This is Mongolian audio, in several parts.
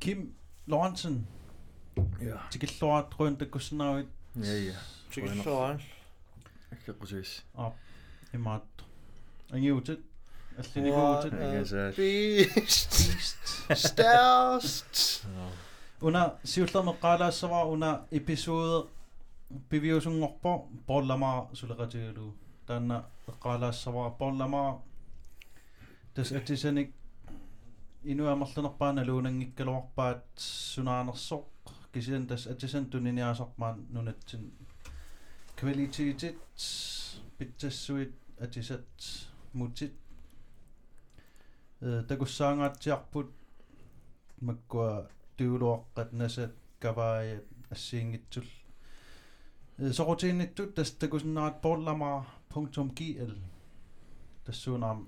Kim Lorentzen. Ja. Тэгэл руунд гүснаа үед. Я я. Тэгэл руунд. Эхлэх гэж. А. Эмат. Ангиутэ. Аллинигуутэ. Beast. Stærst. Under Sivlermeqqalaassamaa una episode beviusungorpo bollamaa suleqatigalu. Taanna eqqalaassamaa bollamaa. Tas atisanik inuamerlunerpaana luunangikkaluarpaat sunaanersoq kisian tas atisan tuniniaasarmaan nunatsin kvalitet pitsassuit atisat mutit э такуссаангаатсиарпут маккуа туулуаққат насат каваая ассиингитсул э сорутиинниттут тас такусиннаат porlama.gl тассуунаам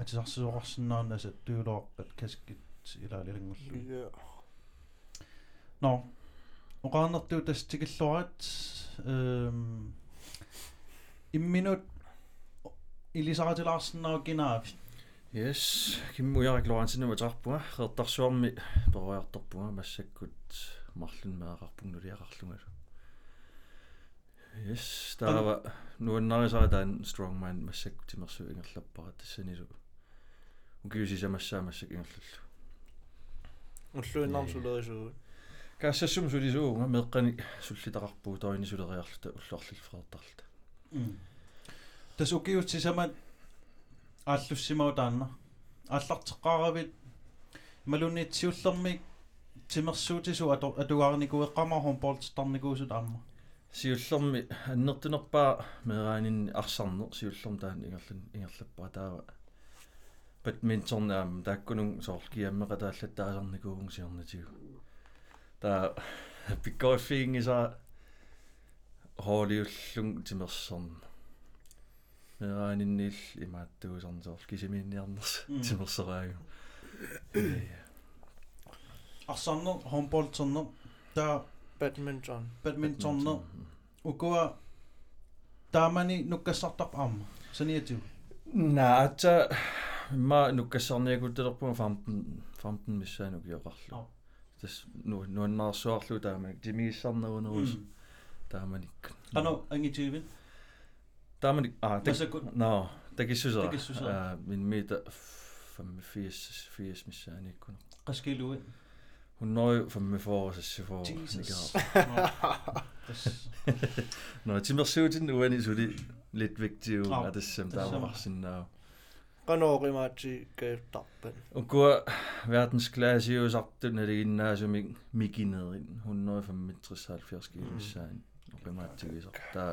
атисарсуорсиннаа насат туулуаққат каскит илаалилангуллу Ja. но оқаанертуу тас тикиллуарат эм имминут илисаратилаарсинаа кинаави Yes, kimmujarik Lorentzen тарпуга хеэртарсуарми перуярторпуга массаккут марлун меақарпугнулиақарлунгалу. Yes, таава нуаннарисара таан strongman массакку тимерсу ингерлаппара тассанилу. Укиуси самассаа массак ингерллу. Уллуиннарм сулерисугут. каассассум сулисуунга меэккани суллитақарпуу тоини сулериарлута уллуарлил фреэртарлута. тас укиутсисамат ааллуссимау таанна ааллартеққаравит малунниитсиуллермик тимерсуутису ато атугаарникуэққамархум болтстарникуусут аама сиуллерми аннертунерпаа мераанин арсарнер сиуллерм таан ингерлун ингерлаппаа таава badmintonnaam taakkunung soorkiammeqa taallattaasarnikuung siornatigu taa pikkoiffiingisa hooliullung timersorn мерааниnnil имааттуусарнсоор кисимиинниарнерс тимерсераагу арсарнер хомболтернер таа Badminton. badmintonner укуа таамани нуккассартарп аама саниатиу наата ма нуккассарниагуттерпума 15 15 миссаану киоқарлу тас ну нуаннаарсуарлу тааманик тимигиссарнерунерус тааманик ано ангитивин тааманик а масакут no такиссусера Такиссусера. а мин мита 85 80 миссааниккуна qaskiluit Hun 45 сассифоо Jesus. тас но тимерсуутин уани сули lidt vigtig Ah, at det som der tassama. var sådan der Qanoorimaatsi kaeftarpan. Ukua verdensklasse jo sagt den det gymnasium miginerin 165 kilo sein oqimaattigisa ta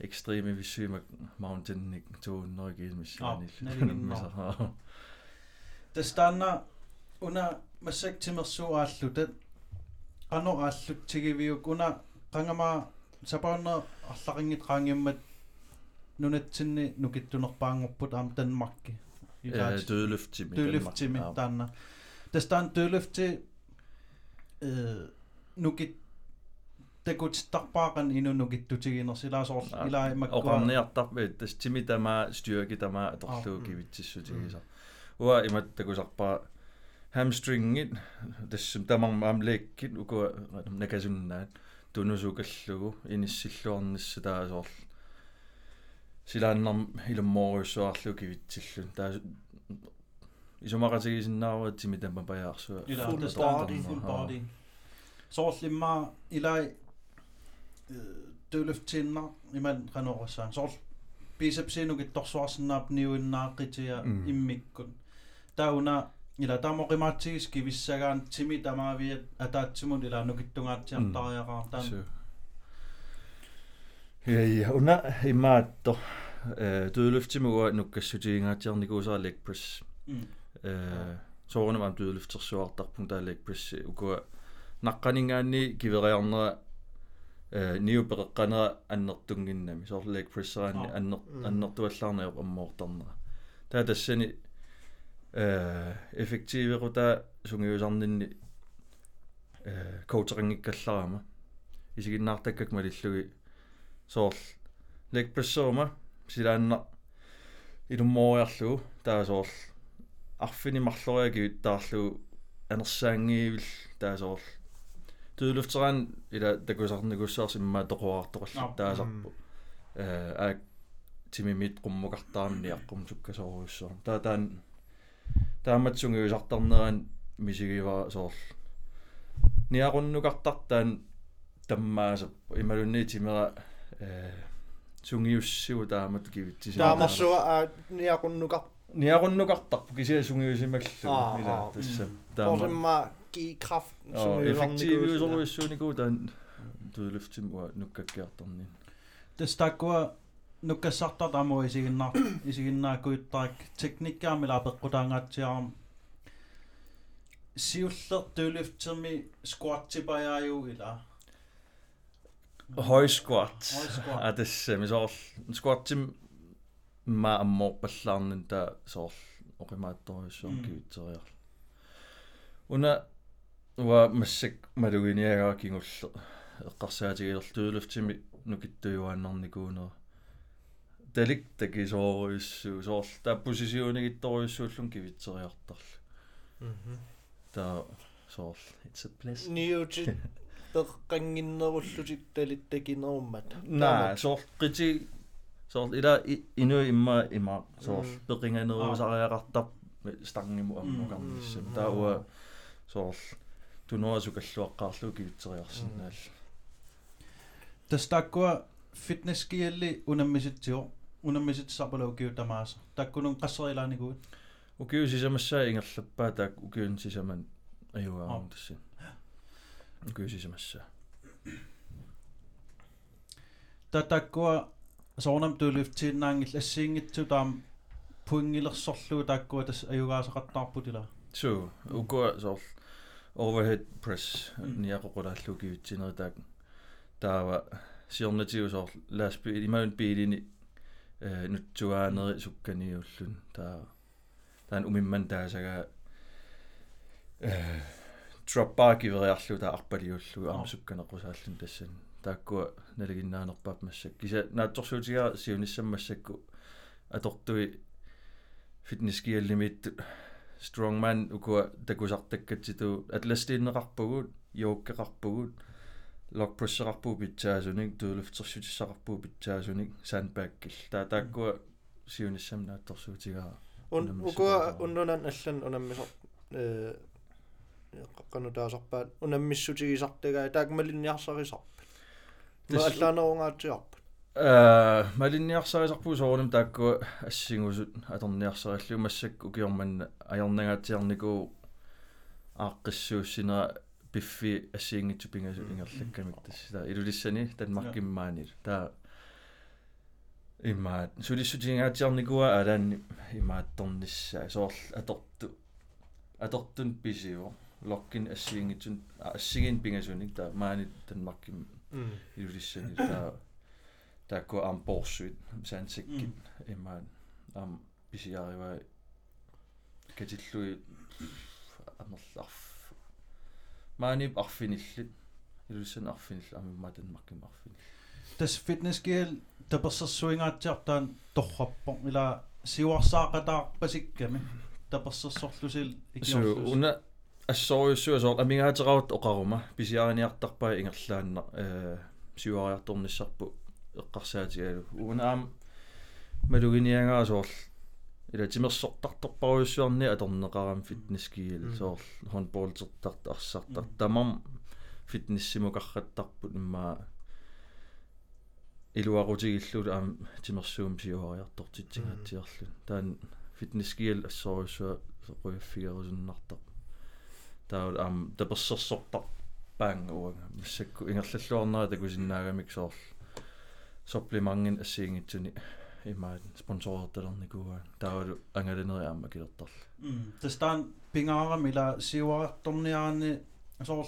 ekstreme visuma mountain nik to noigis Ah, missanil nalinginno. тас таанна уна массак тимерсуааллутат qano ааллутсигивиук уна qangama сапаунна арлақингит qaangiammat нунатсинни нукиттунерпаангорпут аама танмарки ja dødløft dødløftimi taanna тастаан dødløfti э нукит такутстарпаақан ину нукиттутигинерсилаасоор илаа маккуа oqarniartarpi tas timi tama styrke tama atorluu kivitsissutigisar uа иматтакусарпаа hamstringit тассум тамармаам лееккит укуа накасуннаат тунусукаллугу иниссиллуарнисса таасоор силааннарм илумморуссуарлу кивитсиллун таа исумақатигисиннаарва тими тама паяарсуа илаа Full тастаан body. full body. Соорлимма илаа dødløftинна иман qanorassaan soorl bicepsinukit torsuarsinnaap niuinnaaqqitia Mm. immikkun tauna ila tamoqimaatsigis kivissagaan timi tamaaviat ataatsimut ila nukittungaatiartariaqaa taan Så. Ja, ja, una imaatto dødløftimuga nukkassutiingaatiarnikuusaa leg press. Mm. Э соорнамам дødløftersuartarpun taa leg press ukua naqqaningaanni kiveriarnera э niupereqqanera annertunginnami soor leg presseraanni Ah. anner Mm. annertuallaarnerop ammoortarnera taa tassani э effektiiveruta sungiusarninni э coacheringikkallaraama isiginnaartakkak malillugi soorl leg pressooma silaanna ilummooriarlugu taa soorl arfini marloriagi taarlugu анерсаангиивил таасоор туулуфтеран ила такусарникуссаарс иммаа тоқуартоқаллу таасарпу э аа тимимит qummuqartaarni аққум суккасооруйуссоо таа таан тааматсунгиусартарнеран мисигива соор ниақуннукартартаан таммаасап ималунни тимера э сунгиуссигу таамат кивитсисаа таамассуа аа ниақуннукар ниақуннукартарпу кисиа сунгиусималлу Аа, ила аа, тасса Порsimma gi kraft эффективиусоруйуссуунику таан туулуфтимуа нуккаккиарторнин тестаккуа нуккассартар тааму исигиннаар исигиннаакуиттарак техниккаамила пеққутаангаатсиарам сиуллер туулуфтерми скваттипаяаю ила Hoi squat. A dysym, is all. Yn squat ym ma am mo byllan yn da, is all. Och i doi sion hmm. gyd o iall. Wna, wa mysig ma rwy'n i ag i'n gwll. Gosad i all dwylyf ti'n nhw gydw i o'n ond gwn o. Deligdegi sois, is all. Da bwysisio'n i gydw i'n swllwn gyd o iall. Mhm. Da, is all. It's a blessing. Ni inu imma ima sort Mm. peqinganeruusariaqartar stangimu ammuqarnissam Mm. taua sort tunuasukalluaqqaarlu kivitseriarsinnaal тестаккуа фитнескиалли унаммиситсио унаммиситсарпалу киутамааса. Таккунун qasserilaaniguut ukiusisamassаа ингерлаппаа таак укиун сисаман аюгаарам тасси укиусисамассаа татаккуа соорнам туулифтииннаангил ассиингитсу таам пуингилерсорлуу тааккуа тас аюгаасақаттаарпутила су укуа соор overhead press Mm. ниақоқулааллу кивитсинери таак таава сиорнатиу соор лаасби имаун биилини э нутсугаанери сукканиуллун. Таа таан умимман таасага э drop bar кивериарлу таа арпалиуллу Аа. амсукканеқусааллун тассан тааккуа налигиннаанерпаап массак киса наатторсуутига сиуниссаммассакку атортуи фитнес киаллимит strongman ukua takusartakkatsitu atlastiinneqarpugut yuukkeqarpugut log presseqarpuu pitsaasunik tuuluftersutisaqarpuu pitsaasunik sandbaggill taa taakkua siunissam naattorsuutigaa un Unammisut ukua aa. unnunan allan unammisor э qanu taasarpaat unammissutigisartagaa taakmalinniarsarisarp ma Tas- allaanерунгаатсиарп э малинниарсарисарпуу соорнам тааккуа ассигусут аторниарсариллу массак укиорманна аярнагаатиарнику ааққиссууссинера пиффи ассиингитсу пингасу ингерлаккамик тассита илулиссани танмаркиммаанил таа имаат сулиссутингаатиарникуа алаанни имаатторнissaа соорл аторту атортун писио локкин ассиингитсун ассигин пингасуник таа маани танмарким илулиссани таа таакку ам порсуит сансиккит имаат ам писиариваа катиллуи амерларф маани арфиниллит илулиссан арфинилл амимма танмарким арфинил тас фитнескиал таперсерсуингаатсиартаан торраппо ила сиуарсаақатаарпасикками таперсерсорлусил су уна ассориуссуа соор амигаатерават оқарума писиариниартарпаа ингерлаанна э сиуариарторниссарпу эққарсаатигалу унаам малугиниангаа соор ила тимерсортарторпаруйуссуарни аторнеқарам фитнескиил Мм. соор хонболтертарт арсартар тамам фитнессимукарраттарпут имма илуарутигиллут аам тимерсуум сиуариартортитсигаатсиарлу таан фитнескиил ассориуссуа қуяффигерусуннартар таа аам таперсерсортар паанга уага массакку ингерллуарнера такусиннаагамик соор сопплимангин ассиингитсуни. Имаат спонсорерталерникуа таавалу ангалинери аама килертарла тастаан пингаарам ила сиуариарторниаани соор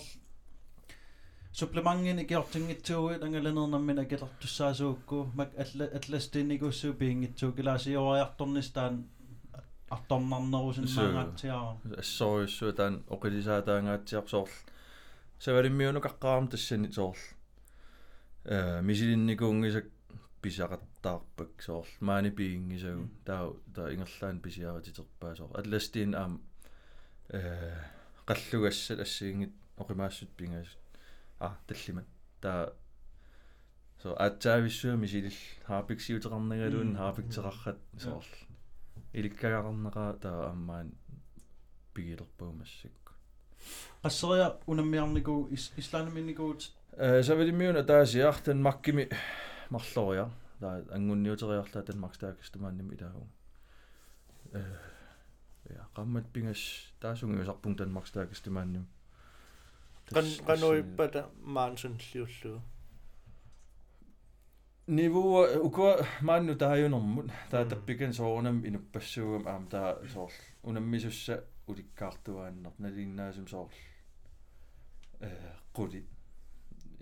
supplemangin ikiortinngitsuuit angalanernammin akillertussaasuukku mak alla atlastinnigussuu piingitsuu kilaasioriartornistaan artornarnerusinnaangatsiara ассориуссуа таан оқилисаатаангаатсиар соор савалиммиунукаққарам тассани соор э мисилинникуунгисак писақаттаарпак соор маани пиингисагу таа таа ингерлаан писиаратитерпаа соор атластиин аам э qallugassat assiingit oqimaassut pingaasut а таллимат таа so атсаависсуами силил хааpiksiuteqarnagalun haapikteqarrat soorl иликкагарнеqa таа аммаан пигилерпаумассак qasseriа unammiarniku ислаанаминникуут э савилимиуна таасиартан маккими марлориа. Таа ангунниутериарлаа танмаркстаакстумаанними илаагу э ja qammat pingas taasungиусарпун танмаркстаакстумаанним Kan qanuippada maansunliullu. Niveau ukua maannu taajunэрmut taa tappikan soorunam inuppassugam aam taa soorl unammissussa ulikkaartuaanner naliinnaasum soorl э quli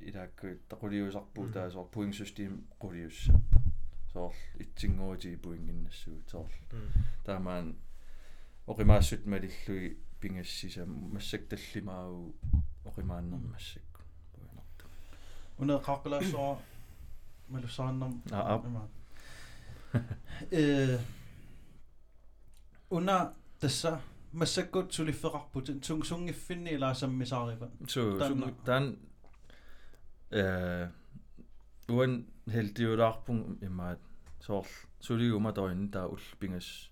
ilaakku taquliusarpuu taa soor puing system quliussarpu soorl itsinguuti puinginnassuu soorl taamaan oqimaassut malillui pingassisa massak tallimaau oqimaannermassak puinartu una qaqqalaassoa малусааннам аа э уна тасса массаккут сулиффеқарпут сун сунгиффинни илаасаммисаарива so Tanna. so dan э уан хелдиулаарпун имаат соорл сулигума тоин таа улпингас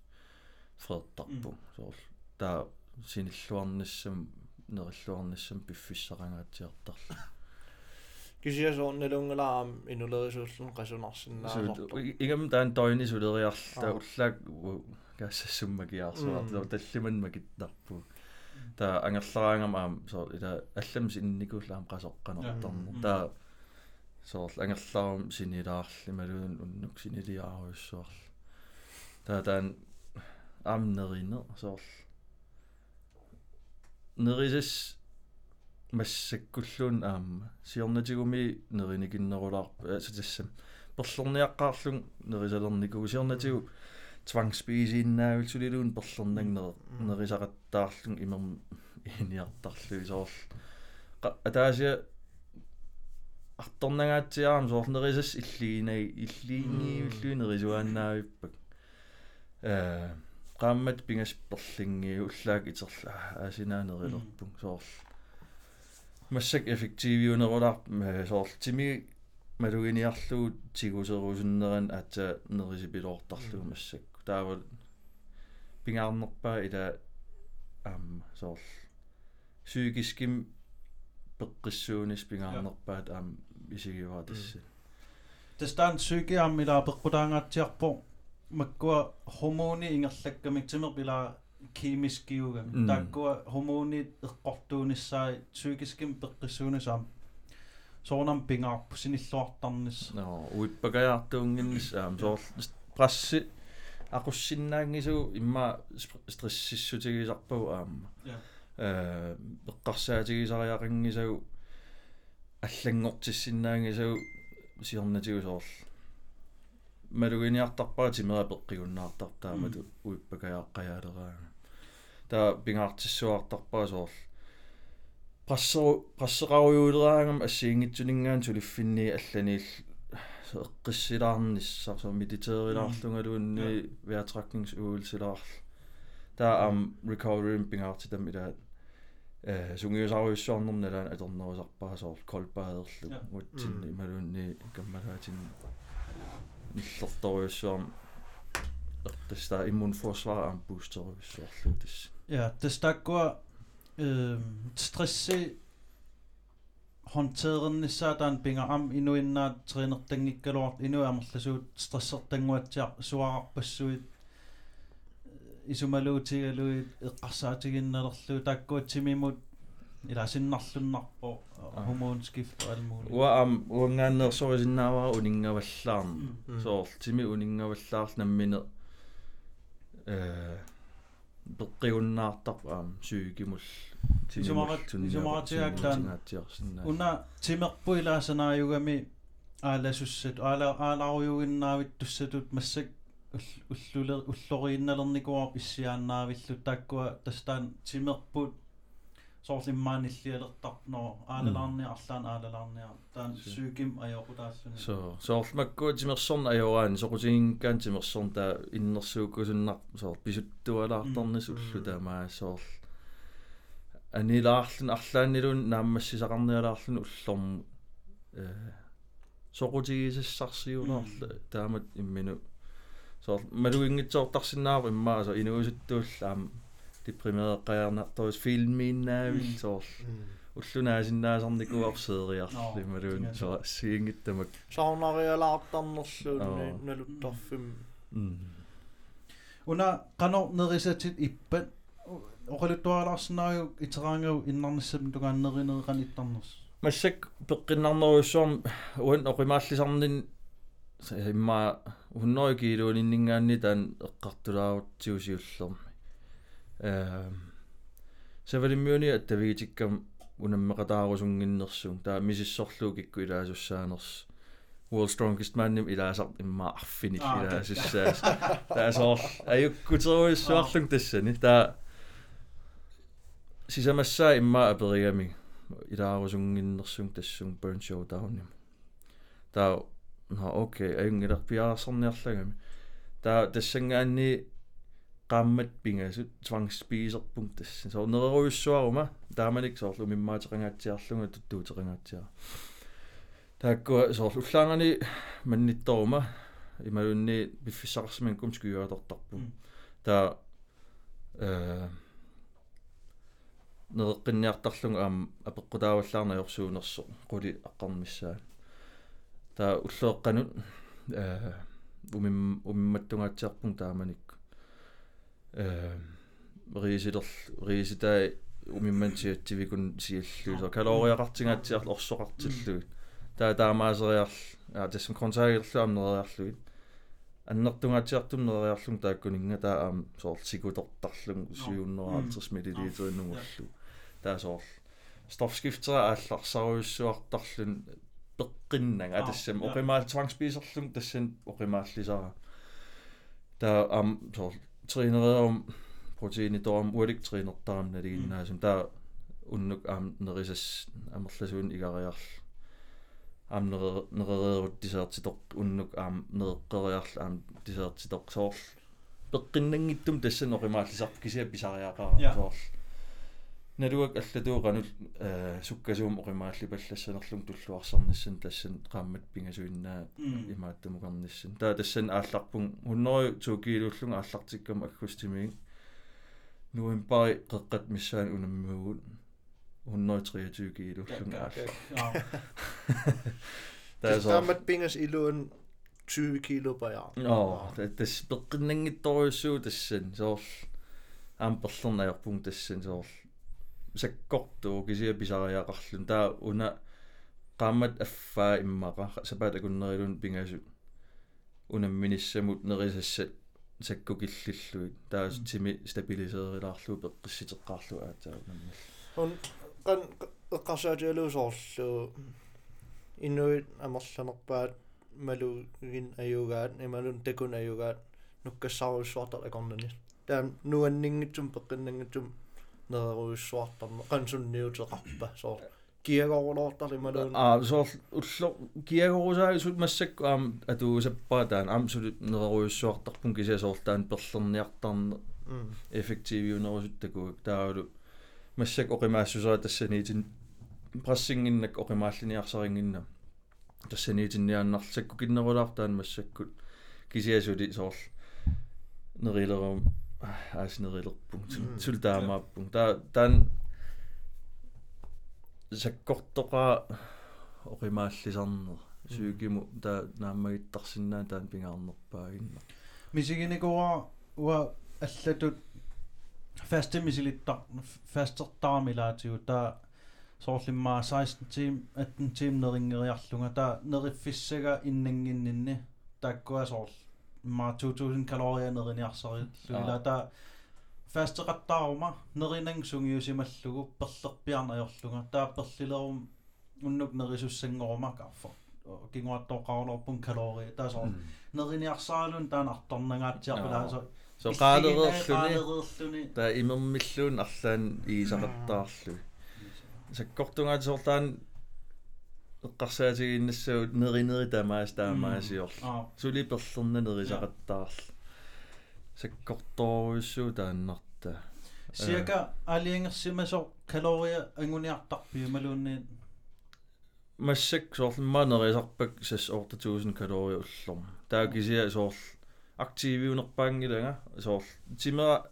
фредтарпу соорл таа синиллуарнассам нериллуарнассам пиффиссарангаатиартарла Kisiasoornalungalaam inulerisuullun qasunarsinnaasartu. игам таан тоини сулериарла уллаак каассассуммакиарсуар таллиман макиттарпу таа ангерлараангам аам соо ила аллам синникууллаам qasоqqanartarna таа соорл ангерлаарум синилаарли малуун уннук синилиааруйссуарла таа таан аамнеринер соорл нерисас массаккуллуун аама сиорнатигуми неринигиннерулаарпа асатассам перлерниаққаарлун нерисалерникугу сиорнатигу. Твангспиисииннаавил сулилуун перлернагнер нерисақаттаарлун имерм иниартарлуи соорл атаасиа арторнагаатсиаарам соорнерисас иллигинай иллиингиивиллуи нерисуааннаавиппак. Э qaammat pingas perlingiu ullaak iterla aasinaanerilerpung soorl масsak effektiiviunerulaar soorl timi малугиниарлугут тигусеруусуннеран аата нерисипилоортарлугу массак таавал пингаарнерпаа ила аама соорл psykiskим пеққиссуунис пингаарнерпаат аама исигиваа тасса тастаан сүйкиармилаа пеққутаангаатсиарпо маккуа хормони ингерлаккамик тимер пила кимискиугами Mm. тааккуа хормони эққортуунissaи psykiskим пеққиссуунисаам соорнам пингаарпу синиллуартарнис no uipпакаjaartuunginnis aam soorl prassi aqussinnaangisugu imma stressissutigisarpagu aamma Ja. э эққарсаатигисариақангисагу аллангортиссиннаангисагу сиорнатигу соорл малугиниартарпаа тимера пеққигуннаартартаамату уиппакаjaаққаjaалераага таа пингаартиссуартарпаа соорл qassero qasserarujuuleraangam assiingitsuningaan tuliffinni allaniill eqqissilaarnissar so mediteerilaarlungaluunni vejrtrækningsøvelsilaarl der am recovery pingaartitam ila э сунгиусаруйуссуарнернаlaan атернерусарпаа соор колбаадерлу Ja. утсинни малуунни каммалаатин ниллерторуйуссуарм ертаста иммунфорсвар ам бустеруйуссуарлу тасс ja тастааккуа э стресси håndteret pingaam inuinnaat treenertangikkaluart inuamерласуут стрессертангуатсиар суарарпассуит исумалуутигалуит эққарсаатигинналерлу тааккуатсимимут иласиннарлуннарпо хормонскифт алмуули уа ам уангааннерсорисиннаавара унингаваллаарна Mm. соорл тими унингаваллаарл наммине э беққиуннаартар аам сүйгимул Исумарат- исумаратигаактаан уна тимерпу илаасанааюгами ааласуссат аала ааларуйугиннаавит туссатут массак уллулер уллориинналерникуар иссиааннаавиллу тааккуа тастаан тимерпут соорлиммааниллиалертарноо аалалаарниа арлаан аалалаарниа таан Си. сүйким аёқутаассуни so soorlmakkuа тимерсорна ajoraan soqutiginkkaan тимерсорн таа иннерсууккусуннар соор писуттуалаартарнис уллу таамаа соорл анилаарлун арлааннилун нааммассисақарниалаарлун уллорм э соқутигисассарсиулаарла таамат иммину соор малуингитсоортарсинаава иммаа со инуусуттуулла аам дипримеэққаярнарторус филмииннаавил соор уллунаасиннаасарникуарсеериарлу малуун со сиингиттамак саунаариалаартарнерлуунни налуттарфим уна канор нерисатит иппат оқалуттуалаарсинариу итераангау иннарниссам тугааннеринериқан иттарнерс массак пеққиннарнеруссуарм уан оқимааллисарнин имма уннори килууниннингаанни таан эққартулаарутсиусиуллерми э савалиммиуни аттавигитиккам унаммеқатаарусунгиннерсуун таа мисиссорлуу кикку илаасуссаанерс World Strongest Man nim ilaasar imma arfini ilaasissaas taasоор ajukkuteruissuarlung tassani taa sisamassaa imma aperigami ilaarusunginnersung tassung burn showdown taa no okay ayungilaq piaarserniarlagami taa tassangaanni qaammat pingasut tvangspiiserpung tassan so nereruissuaruma taamanik soorlu mimmaatеқангaatsiарлунга tuttuuteqangaatsiara тааккуа соор уллаангани маннитторума ималунни пиффиссақарсиман кум скуйуатортарпу таа э нереққинниартарлунга аам апеққутааваллаарна йорсуунерсо қули аққармиссаа таа уллеэққанут э умим умимматтунгаатсиарпун тааманик э риисилер рииситаа умиммантиатсивикун сиаллуу со калориақартингаатсиарлу орсоқартиллугит таа таамаасериарл аа тассам контаагерлуам нериарлугит аннертунгаатиартум нериарлун тааккунинга таа аам соор сикутортарлун 750 мл таа соор стofskiftera аалларсаруйуссуартарлун пеққиннага тассам оқимаал твангсписерлун тассан оқимааллисара таа аам соор тринереерум протеини тоорум уалик тринертарам налигиннаасум таа уннук аам нерисас амерласуун игариарл аам неререрут тисаартитоқ уннук аам неэққериарл аам тисаартитоқ соор пеққиннангиттум тассан оқимааллисарп кисиа писариаақара соор налуак аллатууqanul э суккасуум оқимаалли паллассанерлум туллуарсарниссан тассан qaammat пингасуиннаа имааттамукарниссан таа тассан аалларпун 100 туукилууллун ааллартиккам аггустимиин нуэмпари қеққат миссаан унаммуугут 123 килууллун аалла таа qaammat pingas iluun 20 kilo baja. Joo, tas peqqinangittoriussuu tassan soor aamperlernaajorpung tassan soor sakkortuu kisia pisariaqarlun taa una qaammat affaa immaqa. Sapaat akunnerilun pingasut unamminissamut nerisassat sakkukillilluit taa timi stabiliseerilaarlu peqqissiteqqaarlu aataunammal un qan eqqarsaatialuusoorlu inuit amerlanerpaat malugin ayugaat imalun takun ayugaat nukkassarussuartar akornani. Taan nuanninngitsum peqqinnangitsum neruissuartarma qansunniuteqarpa soor kiagorulortarli malun аа соор улло киагорусаагисут массакку аам атуусаппаа таан аам сулут неруисsuartarpun кисиасоорлаан перлерниартарне эффективиунерусуттакуак тааулу массак оқимаассусаа тассаниитин прассингиннак оқимааллиниарсарингинна тассаниитинниааннарлсакку киннерулаартаан массаккут кисиасули соорл нерилерум аас нерилерпун сул таамааппун таа таан саккортоqaa оқимааллисарнер. Суугиму таа нааммагиттарсиннаа таан пингаарнерпаагинна. Мисигиникуа уа аллатут фастимисилиттар фастертарамилаатигу таа соорлиммаа 16 тим 18 тим нерингериарлунга таа нериффиссага иннангиннинни тааккуа соорл ма 2000 калория нериниарсари луила таа фастеқаттаарума неринан сунгиусималлугу перлерпиарнаёрлунга таа перлилерум уннук нерисуссангорума каарфа кингуаттоқарулорпун калория таа соор нериниарсаалун таана арторнагаатсиарпулаа со so. Qaalereerluni ta immermilluun arlaan iisaqattaarlu sakkortungaat soortaan эққарсаатигиннассагут неринери тамаас таамаасиор сули перлерна нерисақаттаарл саккорторуйссуу тааннарта сиака алиангерсимасо калория ангуниартарпи малуунни массак соорлиммаанерисарпак сас оортатуусин калория уллорма таа кисиа соорл активиунерпаангилага соорл тимера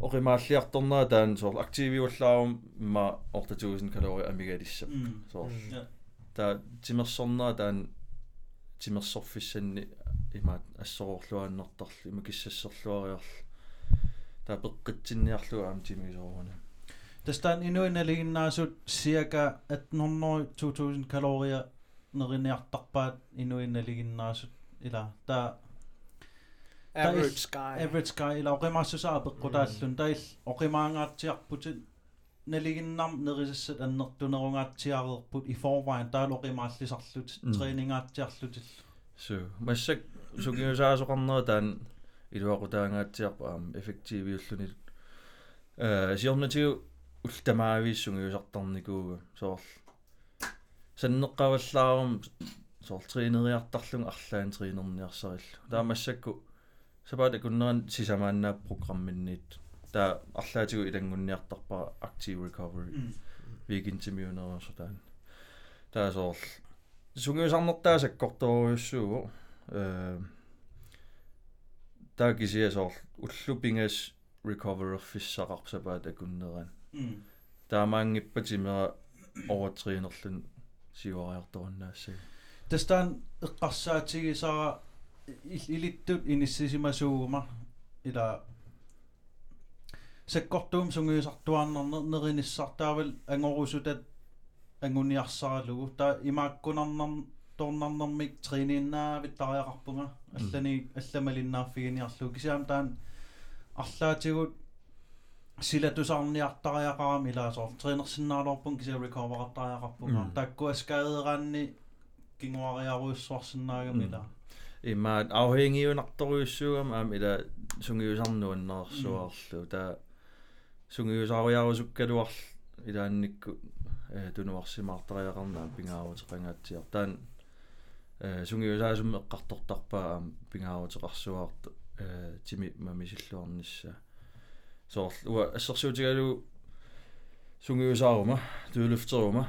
оримааллиарторнера таан соорл активиуллаарум имма оортатуусин калория амигалиссап соорл таа тимерсорнера таан тимерсорфиссанни имаат ассороорлуааннэрторли имакиссассерлуариарл таа пеққитсинниарлуга аам тимисоорна тастан инуиналигиннаасут сиака 1800 2000 калория неринниартарпаат инуиналигиннаасут ила таа average guy. average guy. Ила оқимаассусаа пеққутааллун таил оқимаангаатсиарпутит налигиннам нерисассат аннертунерунгаатсиареерпут i forvejen таал оқимааллисарлут тренингаатсиарлутил су массак сугиусаасоқарнера таан илуақутаангаатсиарпа аам эффективиуллуни э сиорнатиу ултамаавииссунгиусартарникууга соорл саннеққаваллаарум соорл тринериартарлунг арлаан тринерниарсарилла таамассакку сапаата куннеран сисамааннаа программинниит таа арлаатигу илангунниартарпара active recovery. Викинтимиунерерсо таан таа соорл. Сунгиусарнертаасаккорторуйуссуугу э таа кисиа соорл. Уллупингас recover фиссақарсапаат акуннеран таамаангиппатимера оватриинерлун сиуариарторуннаассага тастан эққарсаатигисара илиттут иниссисимасуугума ила саккортуум сунгиусартуарнернер нериниссартаавал ангорусутат ангуниарсаралугу таа имааккунарнер торнарнэрмик тринииннаавит тариақарпунга аллани алламалиннаарфигиниарлу кисаам таан арлаатигут силатусарниартариақарами илаасоор тренерсиннаалорпун кися рековераттариақарпунга таккуа скаадераанни кингуариаруйссуарсинаагами ила имаат авхенгиунарторуйуссуугам аам ила сунгиусарнуаннерсуарлу таа сунгиусаруяарусуккалуарл илаанникку э тунуарсимаартариақарнаа пингаавутеқангаатсиар таан э сунгиусаасум эққартортарпаа аам пингаавутеқарсуаарт э тими мамисиллуарнissaа соорл уа ассерсуутигалу сунгиусаарума туулуфтерума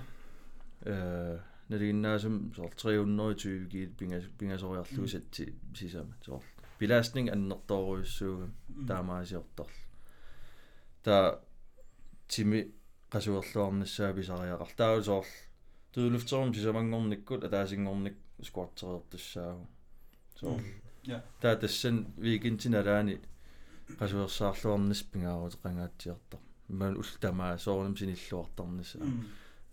э налигиннаасум 320 гит пингас пингасориарлугу сатти сисама соорл belastning аннерторуйуссууга таамаасиорторл та тими qasuerluarnissaa pisariaqar taalu soorl туулуфтерум сисамангорниккут атаасингорник скуаттериортуссаагу соорл таа тассан викинтиналаани qasuersaarluarnis pingaaruteqangaatiartar имман ултамаа соорнам синиллуартарнисса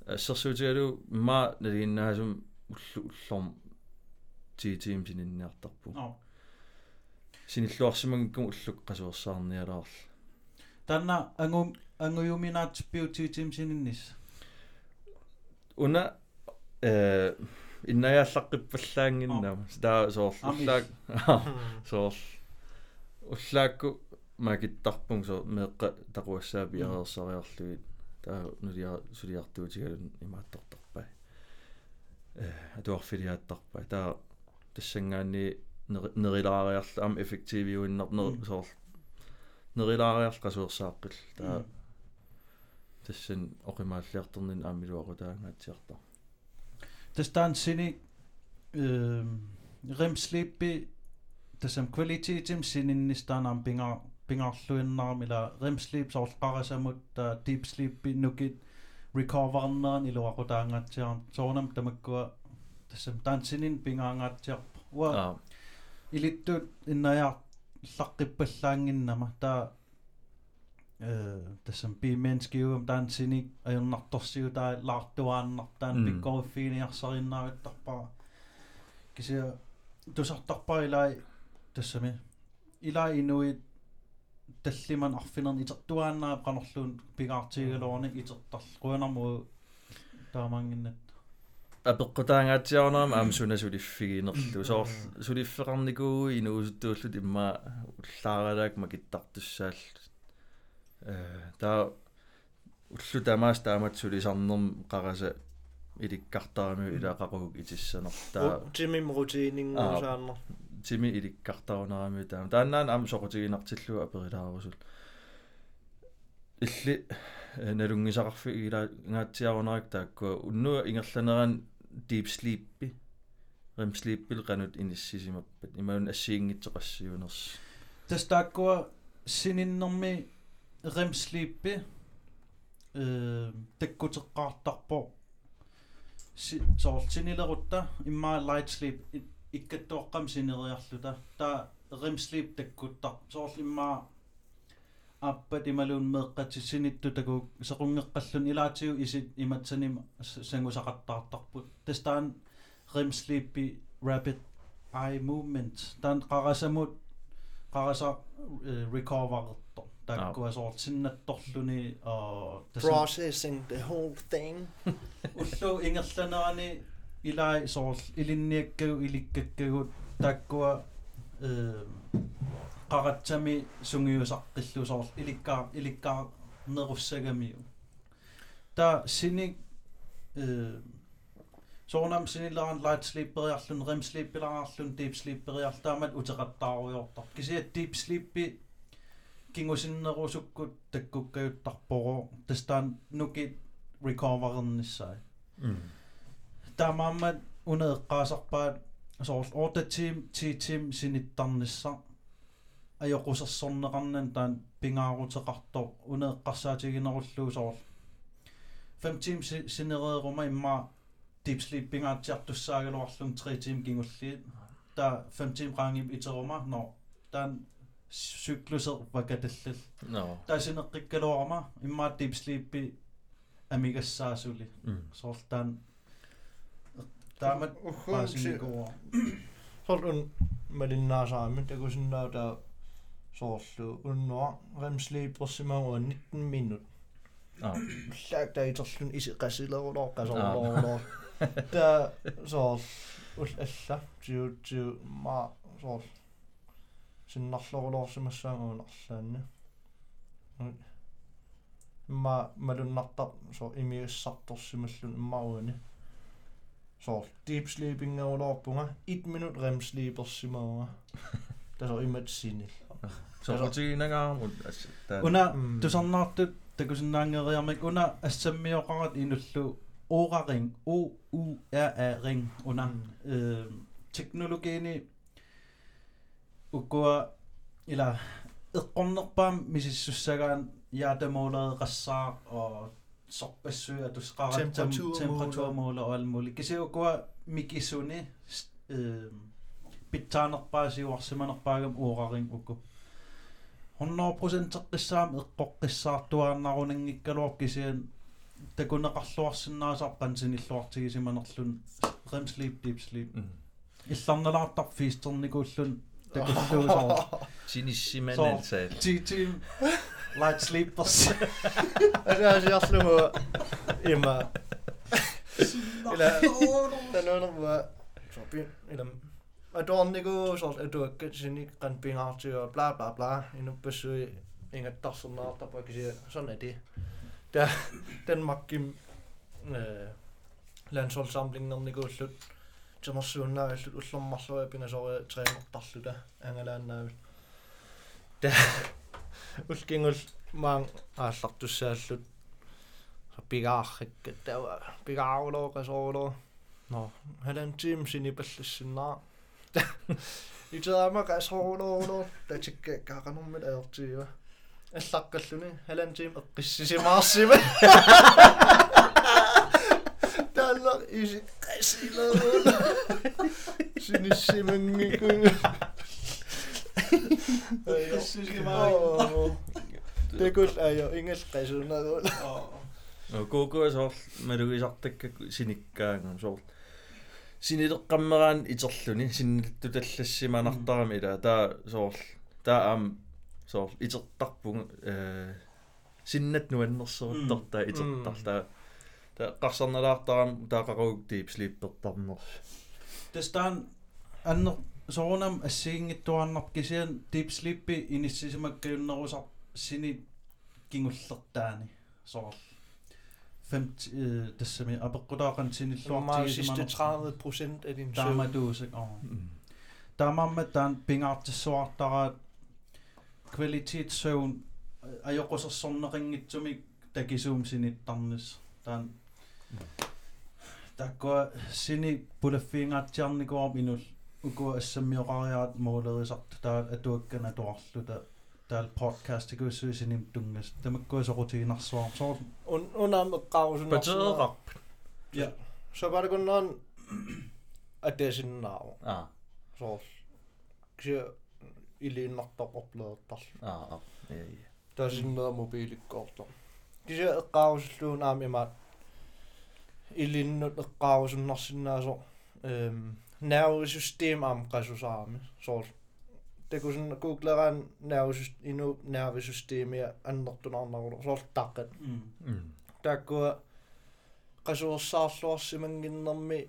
ассерсуутигалу ма налигиннаасум уллу уллорм тиитиим сининниартарпу синиллуарсимагккум уллук qasuersаарниалаарл танна ангум ангуюминаат пиутиитиим сининнис? Уна э иннаяаллаққиппаллаангиннама таа соор уллаак соор уллаакку макиттарпун со меэкка тақуассаа пиареерсариарлугит таа нулиа сулиартуутигалун имааттортарпай э атуарфилиааттарпай таа тассангаани нерилаариарла ам эффективиуиннарнер соор нерилаариарл qasuersaaqqill таа тассан оқимааллиартернин аамилуақутаангаатсиартар тастаан сини э ремслиппи тассам квалититим сининнистаанаам пинга пингаарлуиннаармила ремслип соорлqarasамут та deep sleep нукит recoverнеран илуақутаангаатсиарам соорнам тамаккуа тассам таан синин пингаангаатсиарпа уа илиттут иннаяар лаққиппаллаангиннама таа э тассам пименскиугам таан синик ajornartorsigu таа лаартуааннартаан пиккорфиниарсариннаагаттарпара кися тусартарпара илай тассами ила инуит таллиман арфинерни итертуааннаа qanorluun pigaartigalorni itertar quanarmu таамангиннат апеққутаангаатсиарнаама аам суна сулиффигинерлу соор сулиффеқарникуу инуусуттууллут имма уллааралаак макиттартуссаал э таа уллу тамаас таамат сулисарнерм қараса иликкартарами илаақақугук итиссанер таа тимим рутинингуусааннер тими иликкартарунарами таама тааннаан аам соқутигинартиллуа аперилаарусул илли налунгисақарфи ила ngaatiarunariq taakku unnua ingerlaneraan deep sleep rem sleep pil qanut inissisimappat imaun assiingitsoqassiuners тастааккуа сининнэрми rem sleep э таккутеққартарпо си соор синилерутта иммаа light sleep иккаттуоққам синериарлута таа rem sleep таккуттар соор иммаа аппат ималуун меэккатсиннитту таку сеқунгеққаллун илаатиу исит иматсаним сангусақаттаартарпут тастаан rem sleep rapid eye movement таан қарасамут қараса recover-ертор таккуасоор синнатторлуни аа Processing the whole thing. уллу ингерланерани илаи соор илинниаккагу иликкаккагут таккуа э qaratсами сунгиусаққиллусоор иликкаа иликкаа неруссагамиу та синик э соонам синиларан light sleep периарлун rem sleep пилараарлун deep sleep периартаамат утеқаттааруйортар кисиат deep sleep кингусиннерусуккут таккуккаюттарпоро тастаан нуки recovererнссаа таамааммат унеэккаасарпаат соорл орта тим ти тим синиттарнisса ajоқусерсорнеқарнан таан пингаарутеқартор унеэккарсаатигинеруллуу соорл 5 тим синереерума имма deep sleep пингаатсиартуссаагалуарлун 3 тим кингуллиит та 5 тим qaangim итерума но таан cykluser vakatallal no таасинеққиккалуарама иммаат deep sleep амигассаасули соорлтаан таамат паасиникуа Sorun малиннаасаами такусиннаа таа соорлу уннуа rem sleep персимагуа 19 минут ah. Лаак таитерлун исеқасилерулоо қасорлоорулоо таа соор ул алла тиу тиу ма соор синнарлорулоорсимассаагуунарлаанна ма малуннартар со имиуссарторсималлун иммаруани So, Deepsleeping auf Logbunger, 1 Minute REM-Sleepers im Auge. Das ist auch immer das Sinne. So, was ich in Una, du sagst da kunne sådan lange redder, men under at så mere rart end at ora-ring, O-U-R-A-ring, under mm. øh, teknologien i, og går, eller, et rumnerbar, hvis jeg synes, at jeg er der målet, og сорпассуи атусқаратсам Temperaturmåler. температурmåler og alt muligt кисиуккуа микисуни э питтаанерпаасиуарсиманерпаагам уорарин укку 100% эққиссаам эққоққиссаартуааннарунангиккалуар кисиан такунеқарлуарсинаасааққан синиллуартигисиманерлун REM sleep deep sleep Tak to zo. Cynisch mensen zijn. Titi. Light sleepers. Ja, ja, slim hoor. Immer. Ila. Dan nog maar. Shopping. Ila. Maar dan ik ook zoals het ook kan kan bla bla bla in een persoon in het tassen na dat pak je zo net die. Daar dan eh landsholsamling dan ik ook. Тамерсууннаагаллут уллэрмарлуа пинасориа трeenertarluta ангалааннаавит та улкингул маан ааллартуссааллут пигааррикка тава пигаарулоо qasорулоо но халан тим синипаллассиннаа итаама qasорулоо татикка каақанэрмит аертиива аллаққаллуни халан тим эққиссисимаарсима талла иси qasилерул синиссимангикун Tekul ajo ingel qasuunagul. no koko соор малугисартаккак синиккаангам соор синилеққаммераан итерлүни синниллту таллассиманартарами ила таа соор таа ам соор итертарпунг э синнат нуаннерсеруттартаа итертар таа таа қарсарналаартарам таақаруг deep sleep-пертарнерс тастаан аннер соорунам ассигингиттуарнар кисиан deep sleep иниссисимаккаюннерусар сини кингуллертаани соор 50 э тассами апеққулаақан Normal sidste синиллуартигисиманер 30 procent af din søvn. таамадуусак аа таамамма таан пингаартиссуартараат kvalitetssøvn ajokosarsorneqinngitsumik takisuum sinittarnis taan таккуа сини пулаффиингаатсиарникуарм инул укуа ассаммиоқариаат муулерисарт таат атуаккана туарлута таал подкаст икуссуи синим тунгас тамаккуа соқутигинарсуарм соор Un unam eqqaarusun. Bateeraq. ja Så var det kun nogen at det er sin navn. Аа. Så kse илииннартоқорлеэртар. Аа. ilinut eqqaarusunnarsinnaasoq ehm nervesystem amqasusarami soort takusun googleraan nervesys inu nervesystemia annertunarnarulo soort taqqat takkua qasuersaarluarsimanginnermi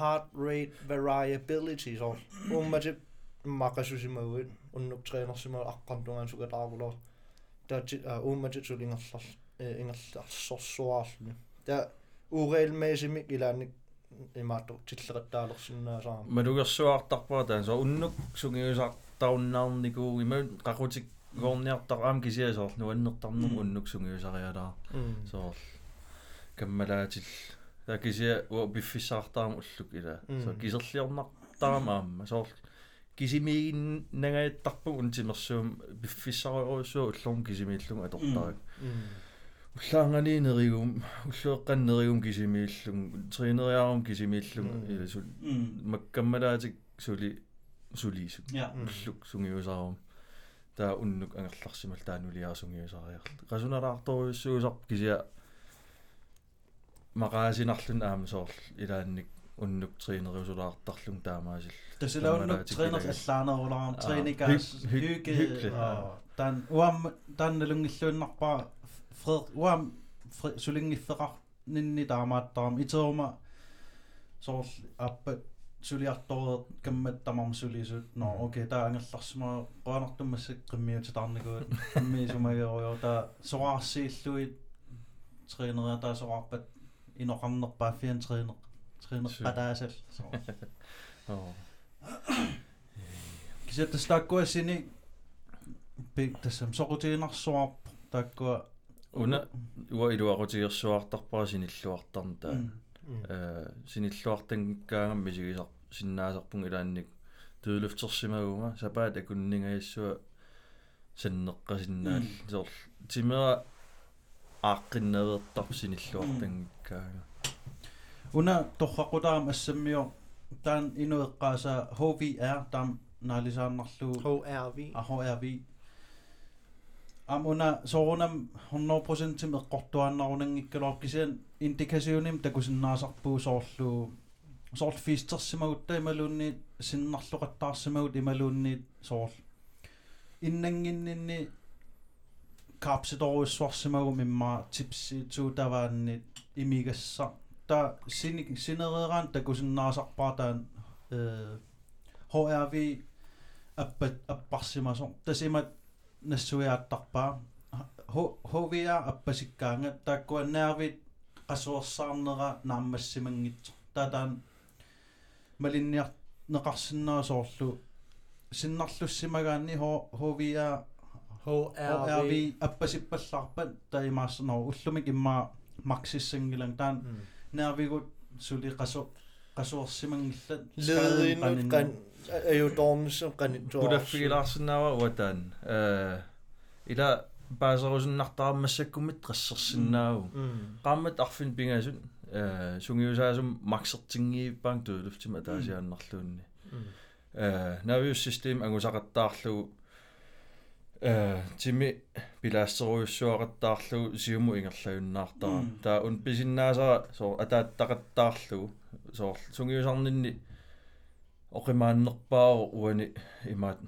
heart rate variability soort ummatip maqasusimaguit unnuk treenersimagu aqqartungaan sukataarpulo taati ummatip sulingerlar ingerlarsorsuaarluni ta уреэлмэсимик илааник имаату тиллеқаттаалерсиннаасаама малугерсуартарпаа таан со уннук сунгиусартауннаарникуу има qaqutик гоорниартар аам кисиасоор нуаннертарнум уннук сунгиусариалаа соор каммалаатил та кисия уа биффисаартаама уллук ила со кисерлиорнартарама аама соор кисимиин нагаяттарпу унтимерсуум биффиссариоруссуу уллорум кисимииллугу атортарак уллаангалиинеригум уллуэкканнеригум кисимииллум тринериарум кисимииллум иласул маккаммалаатик сули сулису ja. Уллук сунгиусаарум таа уннук ангерларсимал таанулиаа сунгиусариарлу qasunalartoruissuusarp kisia maqaasinnarlun aama soorl ilaannik unnuk treeneriusulaartarlum taamaasил Tasalaunuk treeners allaanerularam treenikaas hyg- dan uam dan tän lunngilluunnarpaa fred uam sulinngifferar ninni taamaattaram iteeruma soorl appat suliartoret kammattamarm sulisu. No mm. okei taa angerlarsuma qoanartummassa qimmiutatarnikuut qimmiisumageerujo taa soraarsiilluit treeneria taa soraarpat inoqarnerpaa fian treener treenerpataasal so oh. kisetta stakkuassini tas taakkua sini pik tassam soqutiinarsuarp taakkua una uа илуақутигерсуартарпара синиллуартарна таа э синиллуартангкаагам мисигисар синнаасарпун илаанник туулуфтерсимагума сапаат акуннингаяссуа саннеққасиннаал соор тимера ааққиннереэртар синиллуартангкаага una torraqutaam assammiu taan inueqqaasa HVR taam naalisaannarlu HRV AHRV am una soorunam 100% tim eqqortuaannarunanngikkalor kisian indikasiunim takusinnaasarpuu soorlu soorl fiistersimagutta imaluunni sinnarluqattaarsimagut imaluunni soorl innanginninni kaapsitoruissuarsimagum imma tipsi tuutavaanni imigassa ta sini sinereeraan takusinnaasarpaa taan э HRV аппат аппарсимасо тасимат нассуиааттарпаа HVR аппасиккаанга. Тааккуаннаавит qasuersaarnera naammassimangitso tataan malinniar neqarsinnaasooрлу sinnarlussimagaanni HVR HRV HRV appasippallaarpat taimaasnor ullumik imma maksissangilang taan nervigut suli qasu qasuersimangillat ledinut kan ajudornisum qanit пулаффигилаарсинаава уатаан э ила паасерусиннартарамассаккумит qassерсинааву qaammat arfin сунгиусаасум максертингииппаан туулуфтима таасиааннарлуунни э навиуссистем ангусақаттаарлугу э тими пилаастеруйуссуақаттаарлугу сиуму ингерлагуннаартара Mm. таа ун писиннаасара соо атааттақаттаарлугу соо сунгиусарнинни оқимааннерпаару уани имаат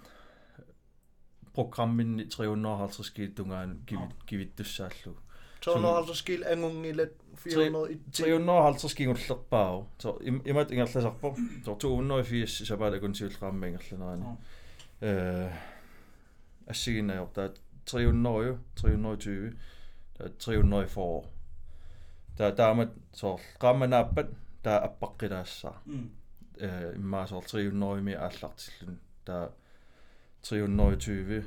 программинни 350 килтунгаан кивит кивиттуссааллугу 250 skil angungillat 400 350 кигуллерпаару со имат ингерласарпо со 280 сапаала кунсиуллеқарма ингерланерани э ассигиннаёр таа 300 320 таа 340 таа таамат соор qaamanaappat таа аппаққилаассаа э иммаасоор 300 ми ааллартиллун таа 320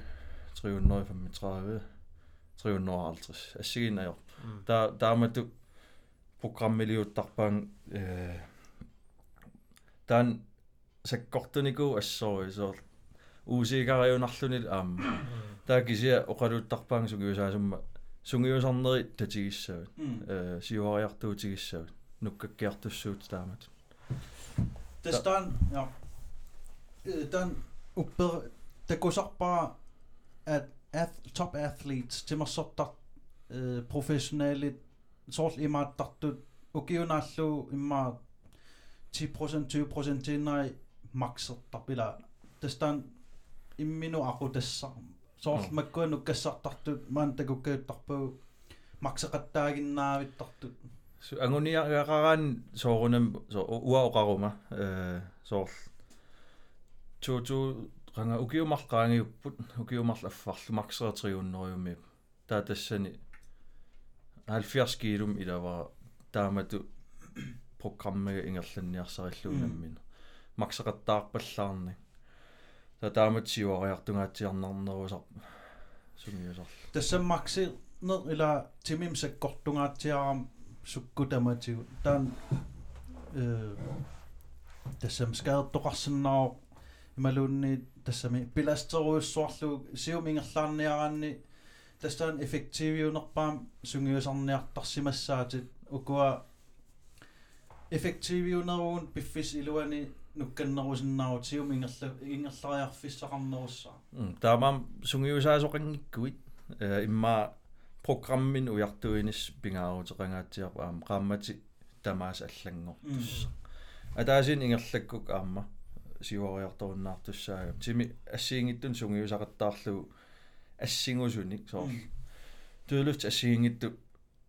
335 350 ассигиннаёр таа таамату программилиуттарпаан э таан саккортунику ассори соор уусигариунарлуни аама таа кися оқалуттарпаан сугиусаасумма сунгиусарнери татигиссават э сиуариартуутигиссават нуккаккиартуссуут таамат Det står ja. Øh, den uppbyrð, det går så bara at ath, top athletes til mig så der uh, øh, professionelle sort i mig der du og giver nallo i mig 10% 20% til nej max der bila det står i minu aku dessa sort mm. mig kun og så der du man det går der på. Max ret der i navit der anguniaqaqaraan soorunam so uaoqaruma э соор туу ранга укиумарлаангиуппут укиумарл аффарлу максератриуннериумми таа тассани 70 килум илавара таамату программага ингерланниарсариллуунаммина максеқаттаарпаллаарни таа таамат сиуариартунгаатсиарнарнерусар сунгиусар tässä maksi no ila timim se kortungaatiaram sukkutamatiu taan tässä skaadtoqarsinnaa imalunni tässä mi pilasteruussuarlu siumingerlaarniaranni tässä on effektiiviunerpaam sungiusarniartarsimassaatit ukua effektiiviuneruun piffis iluani nukkannerusinnaarut siumingerla ingerlariarfissaqarnerussaa таамаам сунгиусаасоқангиккуит э имма программин уяртуинис пингаарутеқангаатсиарпа аама qaamмати тамаас аллангортус атаасин ингерлаккук аама сиуариарторуннаартуссаага тими ассиингиттун сунгиусақаттаарлугу ассингусуник соор туулут ассиингитту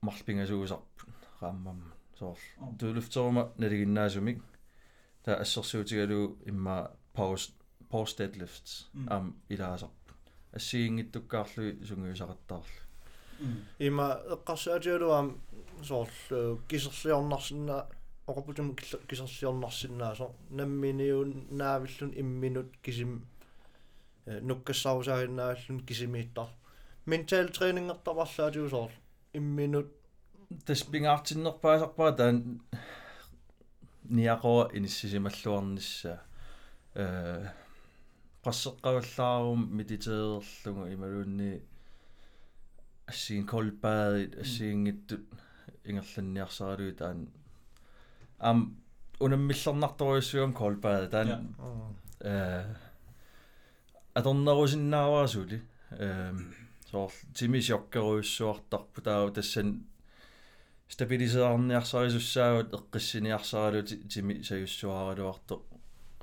марлпингасуусарпут qaamмамма соор туулуфтерума налигиннаасумик та ассерсуутигалу имма post post deadlifts Mm. ам илаасарпут ассиингиттуккаарлуи сунгиусақаттаарлу има эққарсаатигалуам соорлу кисерлиорнарсинна оқапутум кисерлиорнарсиннаа со намминиун наавиллун имминут кисим э, нуккассарусаагиннааллун кисимииттар ментал тренингертаварлаатиу соор имминут тас пингаартиннерпаасарпаа таан ниақоа иниссисималлуарнisса э пассеққаваллаарум медитеерлугу ималуунни ассиин колбаадит ассиингиттут ингерланниарсаралуи таан ам унаммиллернарторуйуссуам колбаад таан э аторнерусиннааваасули э соор тимисиоккеруйуссуартарпу таау тассан стабилисеарниарсарисуссаагут эққиссиниарсаралу тими саюссуаралуарто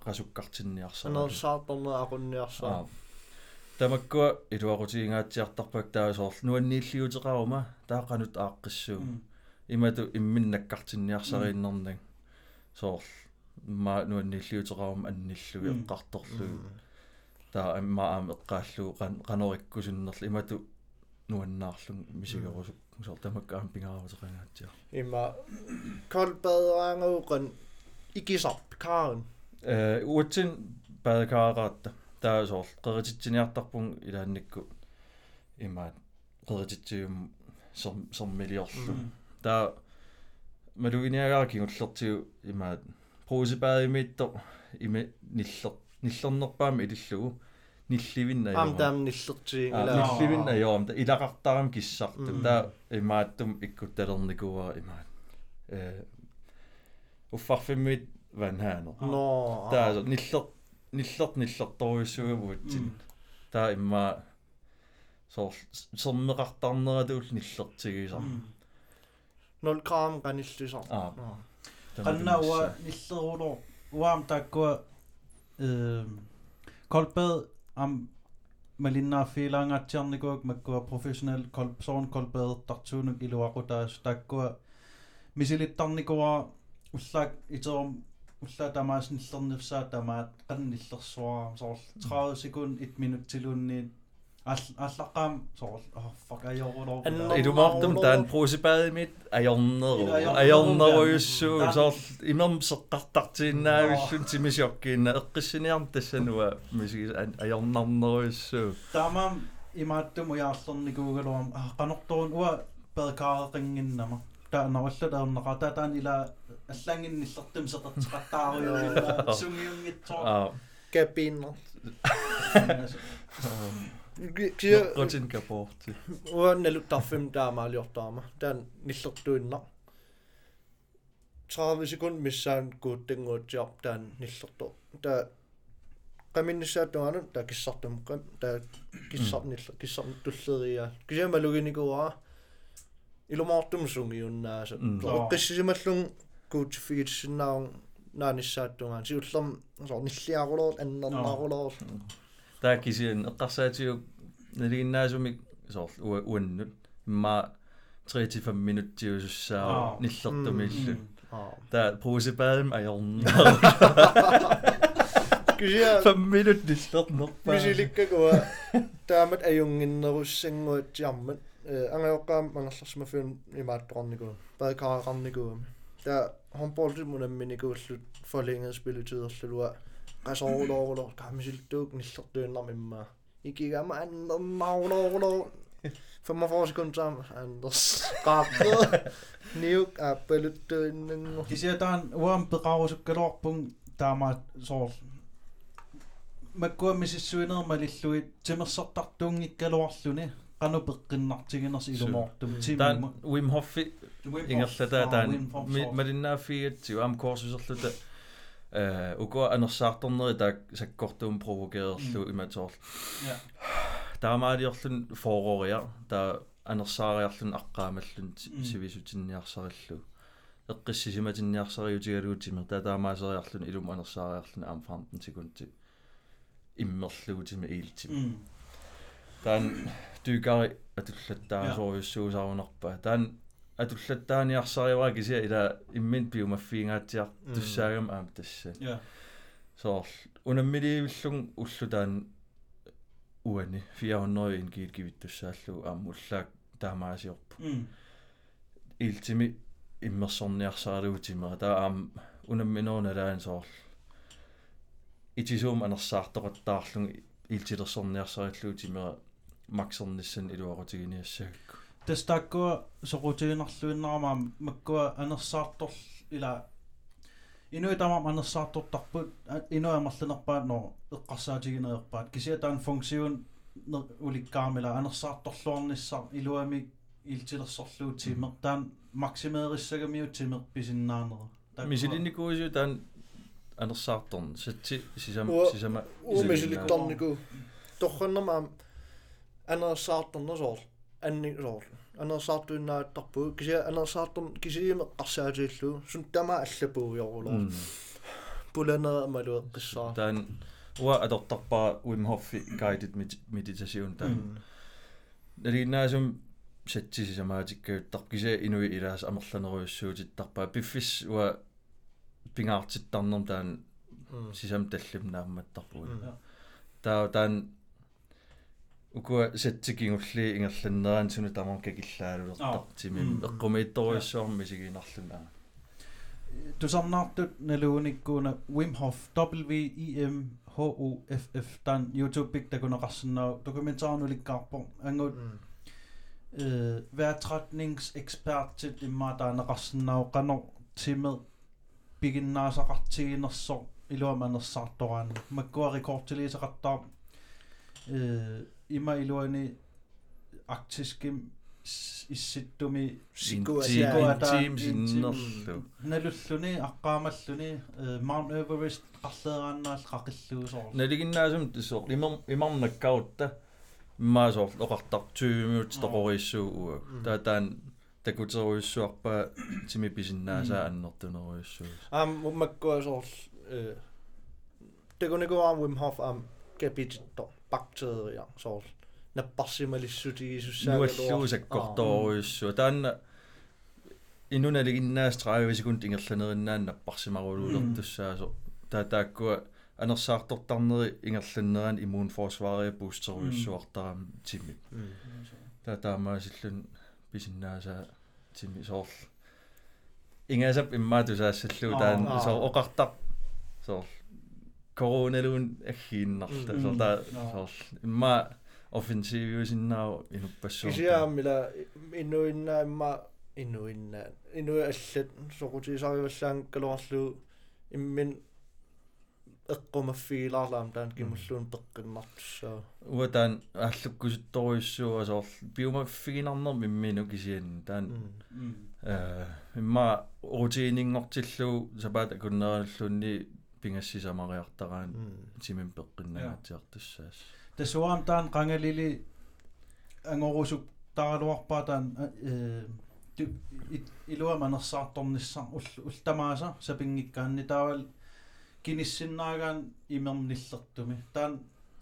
qasukkartinniarsara нерсаарторнера aqunniarsaa тамаккуа илуақутигингаатсиартарпак таа соорлу нуаннииллиутеқарума таақанут ааққиссуу. Имату имминнаккартинниарсарииннэрнаг соорлу ма нуаннииллиутеқарум анниллуги эққарторлуги таа амма аам эққааллуу қан қанориккусуннерли имату нуаннаарлун мисигерусук соор тамаккаам пингаарутеқангаатсиа има колбаderangauqan ikisarp kaarun э уутсин баакаараатта таа соор қерититсиниартарпун илаанникку имаат қерититсиум сом соммилиорлу таа малугиниагаа кигуллертиу имаат проусипаимиитто име ниллер ниллернерпаами илиллугу нилливинна am tam nillertii нилливинна ёом илақартарам киссарту таа имааттум иккутталерникуа имаат э уффарфиммит ванхаанер no таа ниллер ниллер ниллерторуйссугамуутсин таа имма соор сэрмеқартарнератуул ниллертигисар nol gram qanillusar аа qanna uwa nillerulor uam taakkua ehm kolbad am malinnaaffiilaangaatiarnikuak makkua professional kolb soon kolbadertartuunuk iluaqutaas taakkua misilittarnikua ullaak iterum ulla tamaas nillernersaa tamaat qannillersuara soorl 30 sekund 1 minut tiluunniit аллаққаам соор oh fuck ajorulor Anna- илумаартум таан проусипаимит аёрнеру Аёрнеру, аёрнеруйуссуу таан- соор имам сеққартартииннаавиллун тимисиоккиинна эққиссиниарм тассануа мисигис аёрнарнеруйуссуу таамаам имааттум уяарлерникуугалуам qanорторун уа перкаареқингиннама таанаваллалернеqa татаан ила аллаангинниллертум сеқертеқаттааруйуила сунгиунгитсоо аа. Gabiner. Kio Rotin kaporti. uа налуттарфим таамаалиортаама таан ниллертуинна 30 секунд миссаан кууттангуутсиар таан ниллерто таа qaminnissaattugana taa kissartumqam taa kissarnilla kissar tulleriaa kisiamaluginikurаа ilumаарtum sungiunnaasa qissisimalluŋ kuutiffigitissinnaarun naanissaattungaan siullerm sor nilliarulor annernaarulor Tää kisien eqqarsaatigu naliginnaasumik soor uannut imma 35 minuttiusussaa nillertumillu tää puusipäälm ajorna kisia 5 minut nillernerpaa 야, 험볼트 문에면 이거 forlænget spilletid og slet ud. Altså, over, over, over, gammel dukken, så dønder med mig. I gik af mig, andre, navn, over, over. 45 sekunder sammen, Anders. Rappet. Nivk, appellet, dønden. I siger, der er en uam bedrager, så gør der der er meget så Mä kuomisissa syynä, mä lissuin, se mä sottaa tungi keluassuni. peqqinнартигинерс илумоортум tän тимма Wim Hofi ingerlata tän malinnaaffiatsiu am korsuserluta э уко анерсаартэрнери таак саккортуум провокеерлу иматорл Ja. таамаалиорлун фоориа таа анерсаариарлун аққаамаллун Mm. сивисутинниарсариллу эққиссисиматинниарсариутигалуутимер таа таамаасериарлун илум анерсаариарлун аам 15 секундти иммерлуутима иилтима таан тюкари атуллаттаасориуссуусаарунарпа таан атуллаттааниарсариваа кися ила иммин пиумаффиингаатсиар туссаагам аам тасса ja соор унаммиливиллун уллу таан уани 400 ингиит кивиттуссааллу аам уллаак таамаасиорпу mm. илтими иммерсорниарсаалуутимера таа аам унамминооналаан соор итисуум анерсаартоқаттаарлун илтилерсорниарсариллуутимера максернissan илуақутигиниассагакку тестаккуа сокутигинарлуиннарамаа маккуа анерсаарторл ила инуи тамам анерсаартортарпут инуи амерланерпаат но эққарсаатигинеерпаат кисиа таан функсиун уликкаамила анерсаарторлуарниссар илуами илтилерсорлуутимер таан максимеериссагамиутимер писиннаанера мисилинникуусу таан анерсаарторн сатси сисама Уа- сисама uumisiliktarniku torrannamaam anersaartornersoor anni soor anersaartuinnaattarpu kisia anersaartorn kisiime qarsaatiillu sun tama allapuuyorulor Mm. pulanera amalueqqissaa таан уа адортарпаа Wim Hof guided meditation таан налиннаасум сатсисисамаатиккаюттар кися инуи илаас амерланеруйуссуутиттарпаа пиффис уа пингаартиттарнерм таан сисам таллим наамматтарпуг таа таан укуа сатсикингулли ингерланнеран суну тамам какиллаалулертартимим Mm. эққумиитторуйуссуарми сигинарлуна тусарнаартут налууниккуна Wim Hof W I M H O F F таан YouTube пик такунеқарсинаа документаарнуликкаарпо ангут øh, vejrtrækningsekspert imma taanaqarsinnau qanor timet piginnaasaqartiginersor iluamanersaartoraani makkua rekordtiliisaqartaa øh, ima iluani arktiskim s- issittumi team sinnerlu nalulluni aqqaamalluni øh, Mount Everest qarleeraannaal qaqilluusoor налигиннаасум тусоо имер имарнаккаутта маасоор оқартар 20 минут тоқориссуу уа таа таан такутеруйуссуарпаа тими писиннаасаа аннертунеруйуссуу am makkuasoor takunikuam Wim Hof am kapitto bakteria soor нуаллуусаккорторуйуссуу таанна инуналигиннаас 30 секунд ингерланериннаан наппарсимаруулуулертуссаасо таа тааккуа анерсаартортарнери ингерланнеран иммуунфорсваария бустеруйуссуартарам тими таа таамаасиллун писиннаасаа тими соор ингасап иммаатусаассаллуу таан Аа. соор оқартар соор короналуун аггииннарта Mm. соор таа Аа. соор имма offensiiviusinnaa inuppassuu кисиаамила инуиннаа имма инуиннаа инуи аллат сокутисариваллаан калуарлуу иммин эққумаффигилаарлаам таан кимуллуун пеққиннартуссаа уатаан ааллуккусутторуйссуа соор биумаффигинарнер миммину кисиан таан э имма рутинингортиллу сапаата куннераллунни пингассисамариартараан тимин пеққиннагаатиартуссаас тасуам таан qangalili ангорусук таралуарпаа таан э илуама нерсаарторнissaar ултамааса сапингиккаанни таавал киниссиннаагаан имерниллертуми таан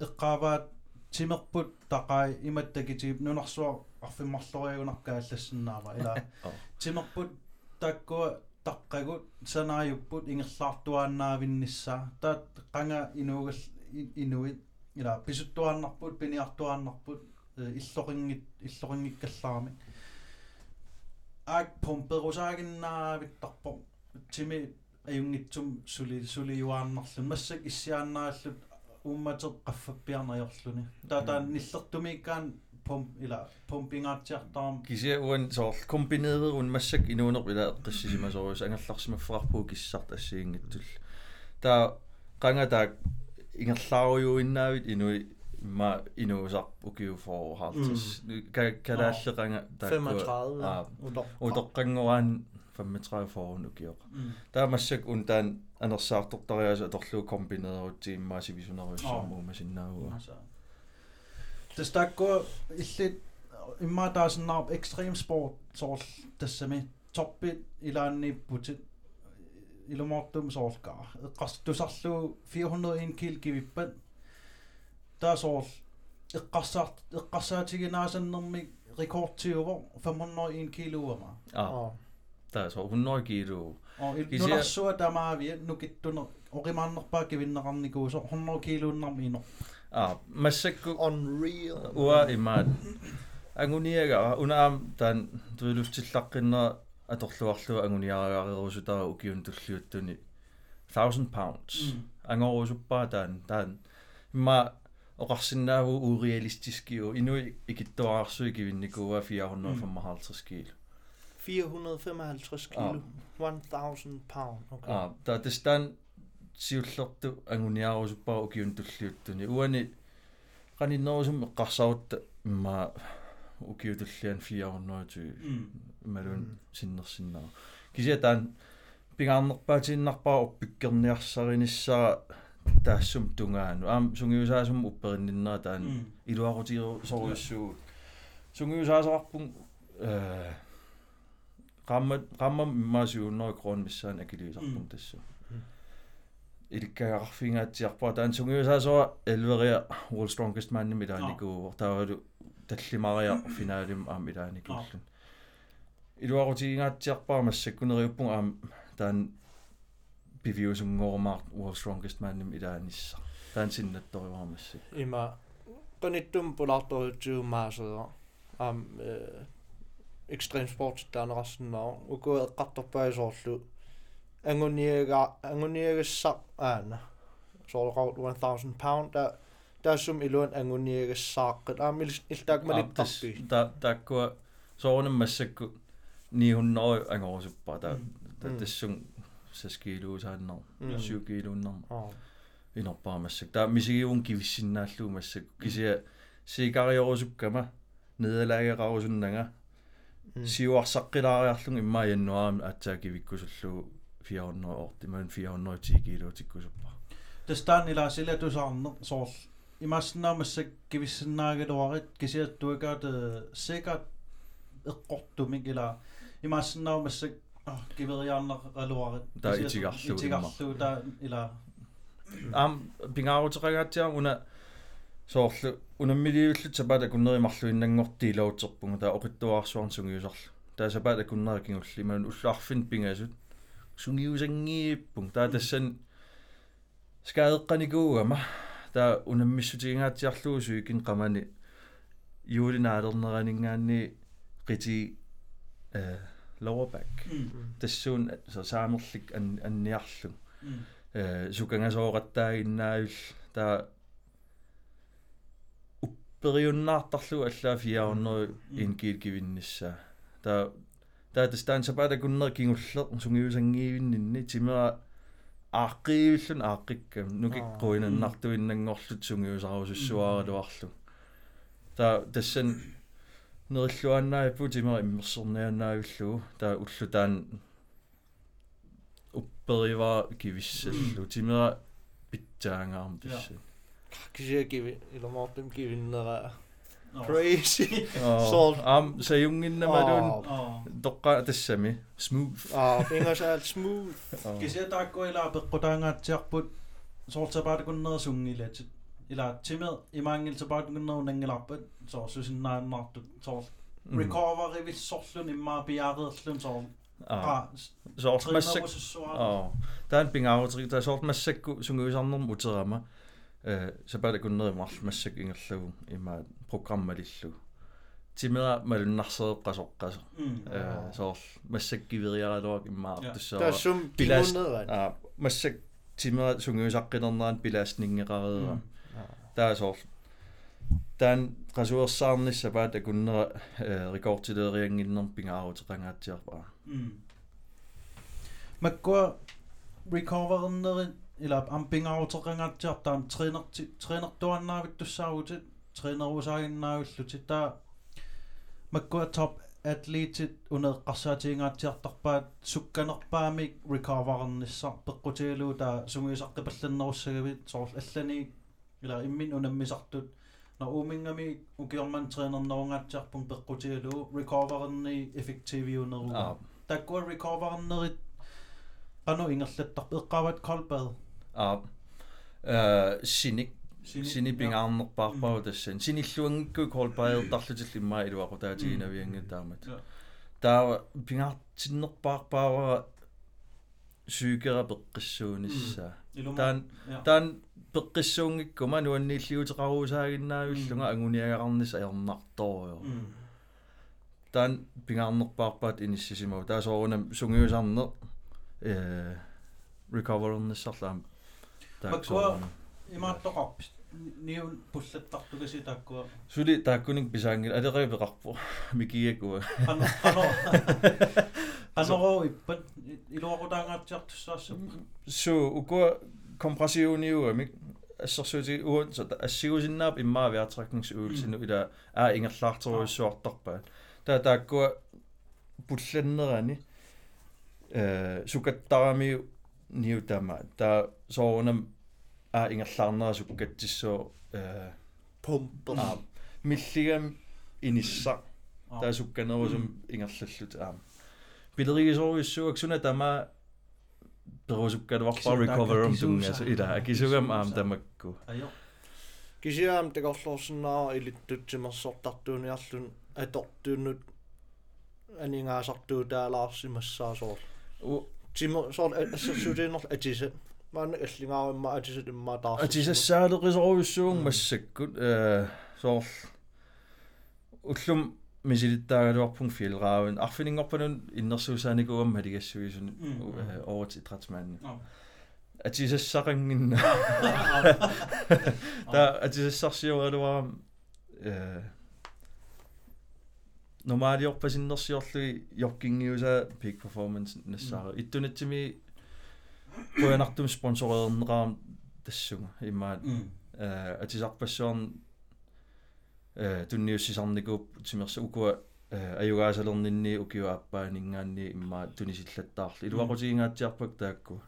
эққааваат тимерпут тақай иматтакитигип нунарсуа арфиммарлориагунаркаа аллассиннаава ила тимерпут таккуа таққагут санааюппут ингерлаартуааннаавиннissaа таат қанга инуугал инуит ила писуттуааннарпут пиниартуааннарпут иллорингит иллорингиккаллаарами аак помперусаагиннаавиттарпо тими аюнгитсум сули сулиуааннарлун массак иссиааннааллут умматеқ qaffappiarnajorluni таатаан ниллертумиккаан пом ила помпингаатсиартарам кися уан соор комбинеерун массак инуунер ила эққиссисимасоруус ангалларсимаффеқарпуу киссарт ассиингиттул таа qanga таак ингерлааруйуиннаавит инуи ма инуусар укиу фоо хартис калааллеқанга таакку 35 утоққангораан 35 фоорун укиоқ таамассак ун таан анерсаартортариаса аторлуу комбинеерутсииммааси висунеруйссаамуума синнаагуа тастакко иллит имма таасиннаар экстрем спорт соорл тассами. Торпит илааннииппутит илумортум сооркаа эққартусарлуу 401 кил кивиппат. Таасоор эққарсаарт эққарсаатигинаасаннэрми рекордтиувор 501 килуама аа таасоор 100 килу нунарсуа тамаавиа нукиттунер оқимааннерпаа кивиннеқарникуусо 100 килууннарми инор аа массакку unreal. Уа имаат ангуниага унаам таан туилуфтиллаққиннера аторлуарлуа агуниараагаарерусутара укиун туллиуттуни 1000 pounds. Ангорусуппаа таан таан имма оқарсинааву уреалистискиу инуи икиттуаарсуи кивинникуа 455 кило 455 kilo 1000 pound okay а та тестан сиуллерту агуниарусуппаа укиун туллиуттуни уани qaninnерусум эққарсарутта имма укиутуллиан 420 малун синнерсиннаа кися таан пингаарнерпаатииннарпаа оппиккерниарсариниссаа таассум тунгаану. Аам сунгиусаасум упперинниннера таан илуарутиеру соруйуссуу сунгиусаасоқарпун э qamma qamma maasiunneri kroon missaan akiliisarpun tassu иликкагаақарфингаатсиарпаа таан сунгиусаасоа элвериа world strongest man милааникуу таавалу таллимариа финаалим аам илааникиллун илуарутигингаатсиарпаа массаккунериуппун аам таан бивиусунгоормаар world strongest man илаанисса таан синнатториваармассак има qanittум pulaartorutsiumaasera аам э экстрем спорт таанерарсинаа angoniaga angoniaga sak ana so about 1000 pound da da sum ilun angoniaga sak da mil iltak malit tappi da da ko so on massakku 900 angorusuppa da da sum saskilu saanner 7 kilo unner inorpaamassuk da misigiun kivissinnaallumaassuk kisia siikariorusukama imma сиуарсаққилаариарлун иммааяннуарами аатсаакивиккусуллуу 480 men 410 kilo tikkusuppa tastaan ila sille tusarne soorl imassinaamassak kivissannaageluarit kisiattuakaat sekat eqqortumik ila imassinaamassak ah, kiveriarnerraluarit ta itigarlu itigarlu ta ila. Am pingaaruteraagaatiar una soorlu unammiliullu tapata kunnerimarlu innanngorti ilauterpunga ta oqittuaarsuarnsungiusarlu ta sapata kunnerikingulli man ulluarfin pingasut таа тассан скаеққаникуугама таа унаммиссутигингаатиарлуусу икин qamani юулинаатернеранинггаанни qiti э lower back тассуун со саамерлик анниарлу. Э сукангасоораттаагиннаавил таа uperiunnaartarlu allaa fiaorneri inkiil kivinnissaa taa taa tastaan sapata kunner kingulleq sungiusangiivinninni timera aaqqiivillun aaqqikka nukikquinannartuinnangorlut sungiusarusussuaariluarlu taa tassan nerilluannaippu timera immerserniannaavilluu taa ullu taan upperiva kivissallu timera pittaangaarm tassan кися киви иломоортум кивиннера Nå. crazy Oh, Salt. am sa junginnamaluun Åh. toqqa tassami smooth ah pingasal smooth Kisia taakko ila peqqutaangaatiarput soortapaatakunnerisungilati ila timet imaangiltapaatukunnerunangilarpat soor susinnaannaartut soor recovery-vissorlun immaa piaareerlun soor ah soort massak trainerussuara ah taan pingaarutri taa soort massakku sunguisarnerm uterama э сапала куннеримарлу массак ингерлугу има программалиллу тимера малуннарсеэққасоққасо э соор массаккивериаралуак иммаартуссаа тассум Pilas- пилуннерат а массак тимера сунгуисаққинернеран пилааснингеқареера таа соор таан qasuersaarnissa paata kunnera rekordtilerianginnerm pingaarutеқангаатсиарпаа маккуа recovererneri ila ampingaruteqangaatiartaam trainerti trainertuannaavit tussaarutit trainerusaaginnaavullutit taa маккуа top atletit uneqqarsaatiingaatiartarpaat sukkanerpaamik recoverernissar peqqutiiluu taa sunguisaqqipallanerussagavit soorl allani ila immin unammisartut no uumingami ukiorman trainernerungaatiarpun peqqutiiluu recovererni effektiviuneruga аа takkua recoverernerit qanu ingerlattarp eqqaavat kolpad аа э синик сини пингаарнерпаарпау тассан синиллуангикку колпаертарлутил иммаа илуақутаатигинавиангатаамат Ja. таа пингаартиннерпаарпаавара сүйкера пеққиссуунissaa iluma таан ja таан пеққиссуунгиккума нуаннииллиутеқарусаагиннаавиллунга агуниагарнис аернарторио Mm. таан пингаарнерпаарпаат иниссисимау таасоорунам сунгиусарнер э recoverнссарлаам Makua- imaattoqarpis niun pullattartukasi taakkua сули тааккуник писаангил алериапеқарпу микиакуа qanu qanu qanoroo ippat iluaqutaangaatiartussaassap су укуа компрессиуниуамик ассерсуути уун сота ассигусиннаап иммаа виатракнис уулсину ила аа ингерлаартеруиссуартарпаат таа тааккуа пулланнерани э сукаттарами ниутама. Таа соорунам аа ингерлаарнера суккатсиссоо э pumper аа миллигам инисса таа сукканерусум ингерллаллут аа пилеригисоруиссуак суна тама перусуккалуарпаа recoverum тунгаса ила акисугам аам тамакку ajo кисиаам текорлуорсинаа илиттутсимерсортартууниарлун атортууннут анингаасартуу таалаарсимассаасоор тимо соор ассерсуутииннерл атиса маана аллингааримма атисат имма таарс атисассаалеқисоруиссуун массаккут э соор уллум мисилиттаагалуарпун филраавин арфинингорпанун иннерсуусааникуам халигассуисун Mm. оорт итратмаанни no атисассақангинна та атисассарсиоралуарам э нормалиорпасиннерсиорлуи йоркингиуса peak performance нассаара иттунатсими қуянартум спонсореернераам тассуга иммаат mm э атисарпассуарн э тунниуссисарникууп тимерса укуа э аюгаасалернинни укиуа аппаанингаанни иммаа тунисиллаттаарли. Илуақутигингаатсиарпак таакку.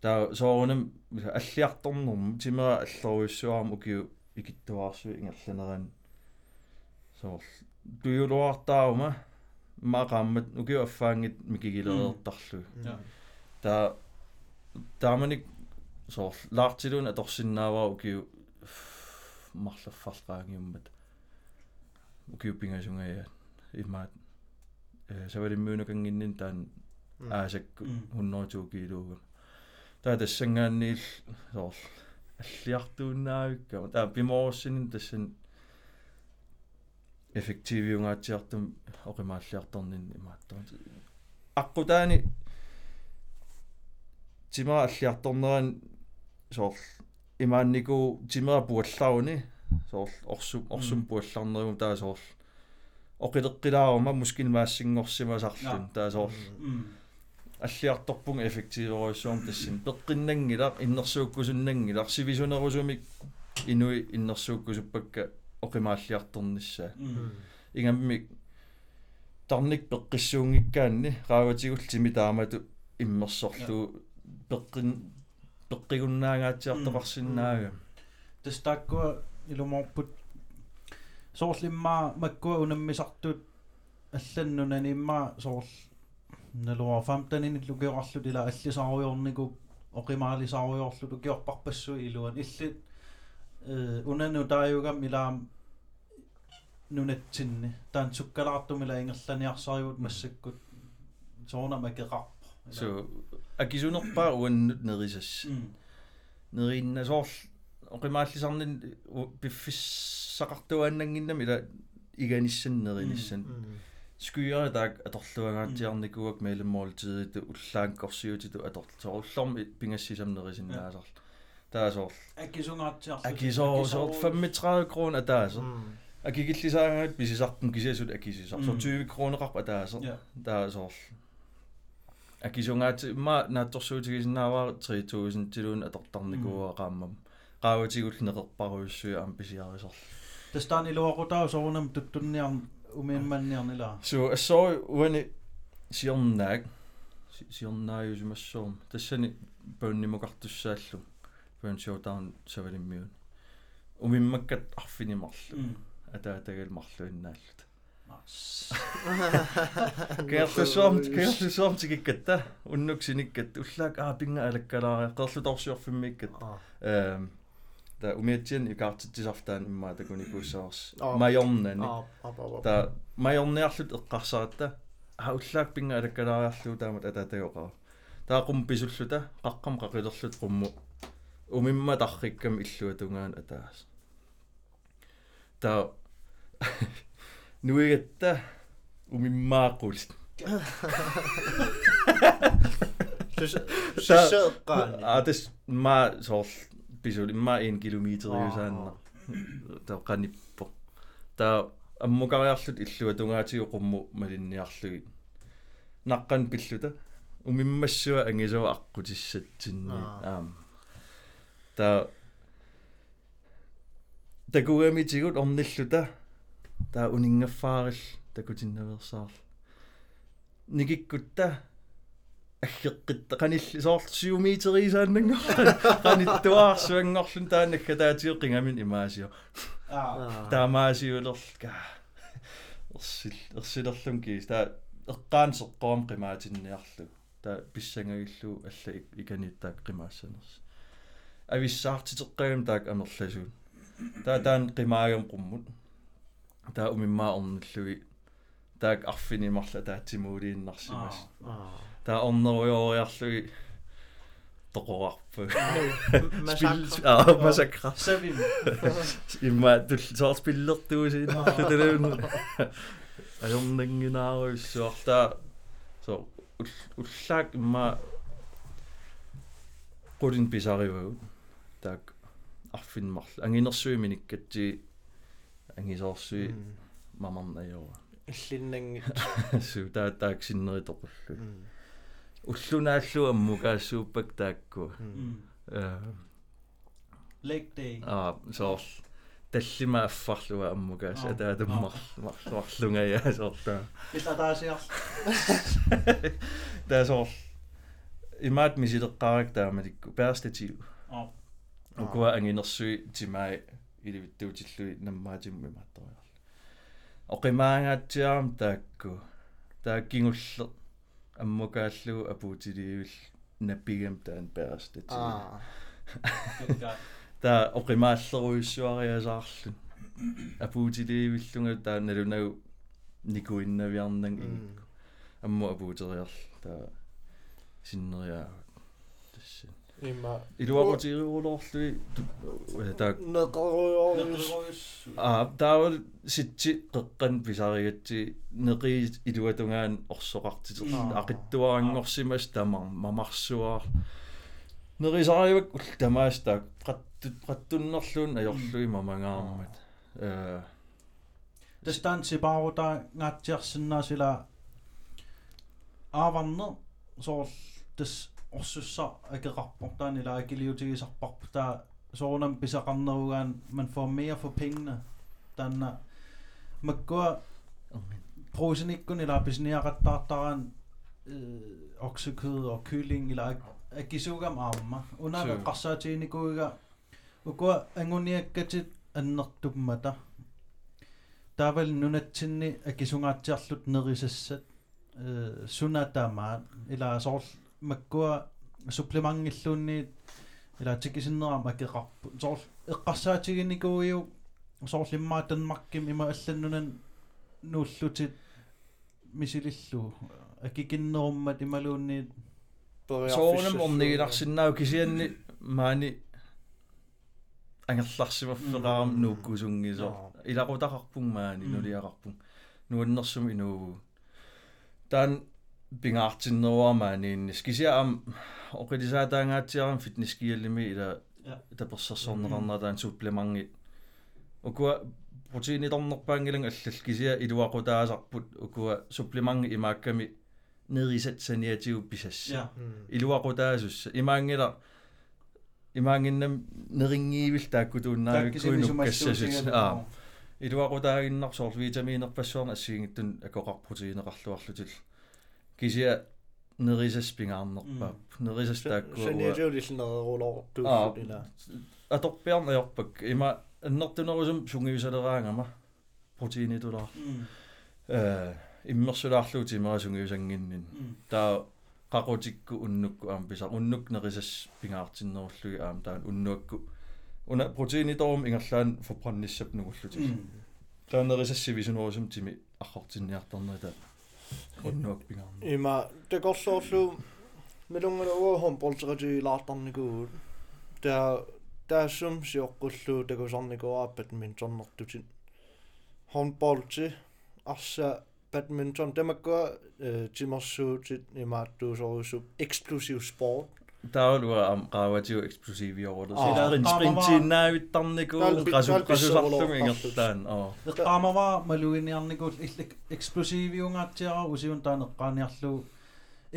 Таа соорунам аллиарторнэрм тимера аллоруйуссуарам укиу икиттуаарсу ингерланеран. Соор туйулуартааума маақааммат укиу аффаангит микигилереэртарлу Ja. таа тааманик соор лаартилун аторсиннааваа укиу марлаффарлаангиуммат укиу пингасунгая имаат э савалиммуунакангиннин таан аасакку Mm. 120 килууга таа тассангаанниил соор аллиартууннаавиккама таа пимоорсинин тассан эффективиунгаатсиартум оқимааллиарторнин имааттуун аққутаани тимаа аллиарторнеран соор имааннику тимаа пуалларуни соорл орсу орсум пуалларнерум таа соорл оқилеққилаарма мускин maassiнгорсимасарлун таа соорл м аллиарторпунг эффективеруйссуум тассин пеққиннангилар иннерсууккусуннангилар сивисунерусумик инуи иннерсууккусуппакка оқимааллиарторниссаа м ингаммик тарник пеққиссуунгиккаанни рааватигултими таамату иммерсорлу пеққин пеққигуннаагаатсиартоқарсинаага тестаккуа илуморпут соорлиммаа маккуа унаммисартут. Алланнунани имма соорл налуа фамтанин лукеорлут ила аллисаруйорнику оқимаалисаруйорлут укиорпарпассуи илуан иллит. Э унану тааюгам илаам нунатсинни. Таан суккалаартумила ингерланиарсариут массаккут. Соона макеқарпа so акисунерпаа уаннут нерисасса неринна соорл оқимааллисарнин пиффиссақартуааннангиннами ила иганissannериниссан скуйера таак аторлуагаатиарникуак мейлэммоолтидиту уллаанкорсиутиту аторлсоорлорми пингассисамнерисиннаасарл таасоор акисунгаатсиар акисоо соор 35 kroner таасер акигиллисаагаат писисартум кисиасут акисисар Mm. соор 20 kronerарпа таасер Ja. таасоор акисунгаат имма наатторсуутигисиннааваа 3000 тилуун атортарникуа qaamмам qaavатигуллинеқерпаруйуссуи аам писиарисар тестаани луақутаа соорунам туттунниар умиинманниарнила so assoi uani siornaak siornaajusumасsuum тассани пауннимукартуссааллу паун showdown савалиммиун умиммаккат арфинимарлу атаатагалмарлуиннааллут керлусуам керлусуам тигиккатта уннук синиккат уллаак аа пинга алаккалаараа qerlutorsiorfimmiikkat эм та умиатсиан икаартитсисартаан иммаа такуникуссаарс Аа. майорнани а. А та майорниарлут эққарсаратта ауллаак пинга алаккалаариарлуу таамат атаатагоқара таақум писуллута қаққам қақилерлут қумму умимма тарриккам иллуа тунгаан атаас. Та нуигатта умиммааққулит сисеэккаани а тас ма соор писул имма 1 километриусаанна тааққаниппо та аммукариарлут иллуа тунгаатиу қумму малинниарлуги наққан пиллута умиммассуа ангисуа аққутиссатсинни Аа. аам. Та такуамитигут орниллута та унингаффаарил такутиннаверсаар никиккутта аггеққитта қанилли соорт сиумитерисааннангор қаниттуаарсуангорлун таанакка таатиоққингамин имаасио. Аа таамаасиулерка ерсил ерсилерлум кис. Та эққаансеққоом қимаатинниарлу та писсангагиллу алла иканиттаак қимаассанерс ависсаартитеққагам таак амерласуун. Та таан қимаагам қуммут та умиммаа орниллуги таак арфинимарла таатсимуулииннарсимас та орнеруйориарлуги тоқорарпу масакра аа масакра савим имма тул соор спиллертуусииннарлу талуун ажорнангинааруйссуарта со уллаак имма qulin pisarivagut taak arfinmarlu anginersuiminikkatsi angisorsui mamarnajora иллиннанги су таа таак синнеритоқуллу уллунааллу аммукаассууппак таакку э leg day. Аа соор таллима аффарлуа аммукаас Аа. атаатуммар марлунгая соорта illa taasiar таасоор имаат мисилеққарак таамаликку перстатив аа укуа ангинерсуи тимаи иливиттуутиллуи наммаатимми матториарла оқимаангаатсиарам таакку тааккингулле аммукааллуу апуутиливил наппигам таан перстатив а таа оқимааллеруйуссуариасаарлун апуутиливиллунга тааналунагу никуиннавиарнан ин амму апуутериарл таа синнериаа тасса има илуакутириулоорлуи таа неқаруйорис а таавал ситси қеққан писаригатси неқи илуатунгаан орсоқартитер Аа. ақиттуарангорсимас тамар мамарсуаар нерисаривак тамаас таа qattunnerluun ajorlui mamangaarammat э. Тастаан сипаарута гаатсиарсинаасила ааварне соор тас орсусса акеқарпор таанила акилиутигисарпарпу таа соорнам писақарнеругаан man får mere for pengene таанна маккуа просениккун ила писниақаттаартарaan э оксекød og kylling ила акисуугам аама унаага қарсаатигиникуига укуа ангуниаккатит аннертупмата таавал нунатсинни акисунгаатсиарлут нерисассат э сунатамаат ила соор маккуа суплемангиллуунниит ила тикисиннерам акеқарпу соор эққарсаатигиникуиу соор лиммаа танмарким има алланнунан нууллутит мисилиллу акикиннеруммат ималуунниит соонам орнигиларсиннаау кисианни маани ангерларсимаффеқарам нууккусунгисо илақутақарпун маани нулиақарпун нуаннэрсум инуугу таан пингаартиннеруармаанииннис кисиаам оқилисаатаангаатсиарам фитнескиаллими ила таперсерсорнеқарнаа таан суплеманги укуа протеиниторнерпаангилан аллал кисиа илуақутаасарпут укуа суплеманги имаакками нерисат саниатигу писасса илуақутаасусса имаангила имаангиннам нерингиивил тааккутууннаавиккуинуккассасут аа илуақутаагиннарсоор витаминерпассуарна ассигингиттун акоқар протеинеқарлуарлутил кисиа нерисас пингаарнерпаап нерисас тааккуа саниатиулиллнерерулоор ила аторпиарнаёрпак има аннертунерусум сунгиусалераангама протеинитулаар э иммерсулаарлуути имерасунгиусангиннин таа qaqutikku unnukku aam pisa unnuk nerisas pingaartinnerullugi aam taan unnuakku una proteinitorum ingerlaan forbrannissap nugullutik taan nerisassivisunerusum timi arrortinniartarnerita unnuak pingaarni има такорсоорлу мелунгала болтерати лаартарникуу таа таассум сиоққуллуу такусарникуааппат минторнертутит håndboldti арса badminton тамаккуа тимерсуутит имааттуусоруссуп эксклюзив спорт таалуа ам qaavatigu explosiviorulus sprint sprintinaavittarniku qasukqasusarlum ingertaan oo эққаамава малуиниарникул иллак эксплосивиунгаатсиара усиун таанеққааниарлу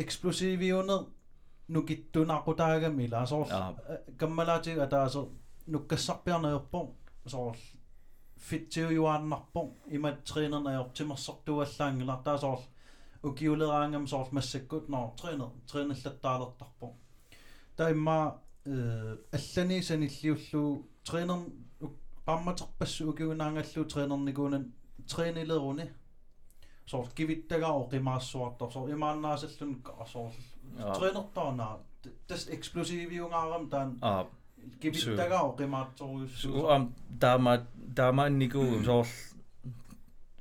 эксплосивиунер нукиттунаақутаагами ила соор каммалаатига таасер нуккассарпиарнеерпо соор фитсиуюааннарпо имат тренернаёр тимерсортуаллаангила таасоор укиулераангам соор массаккут ноо тренер тренерлаттаалертарпо таимма э аллани саниллиуллу тренер qammaterpassu ukiunaangallu treenernikууnan treenilеруни соор кивиттагао qimaassуартор соор имааннаасаллун соор трeenertaanaa тас эксплосивиунгаарам таан кивиттагао qimaatsoriussuu ам таама таамаанникуу соор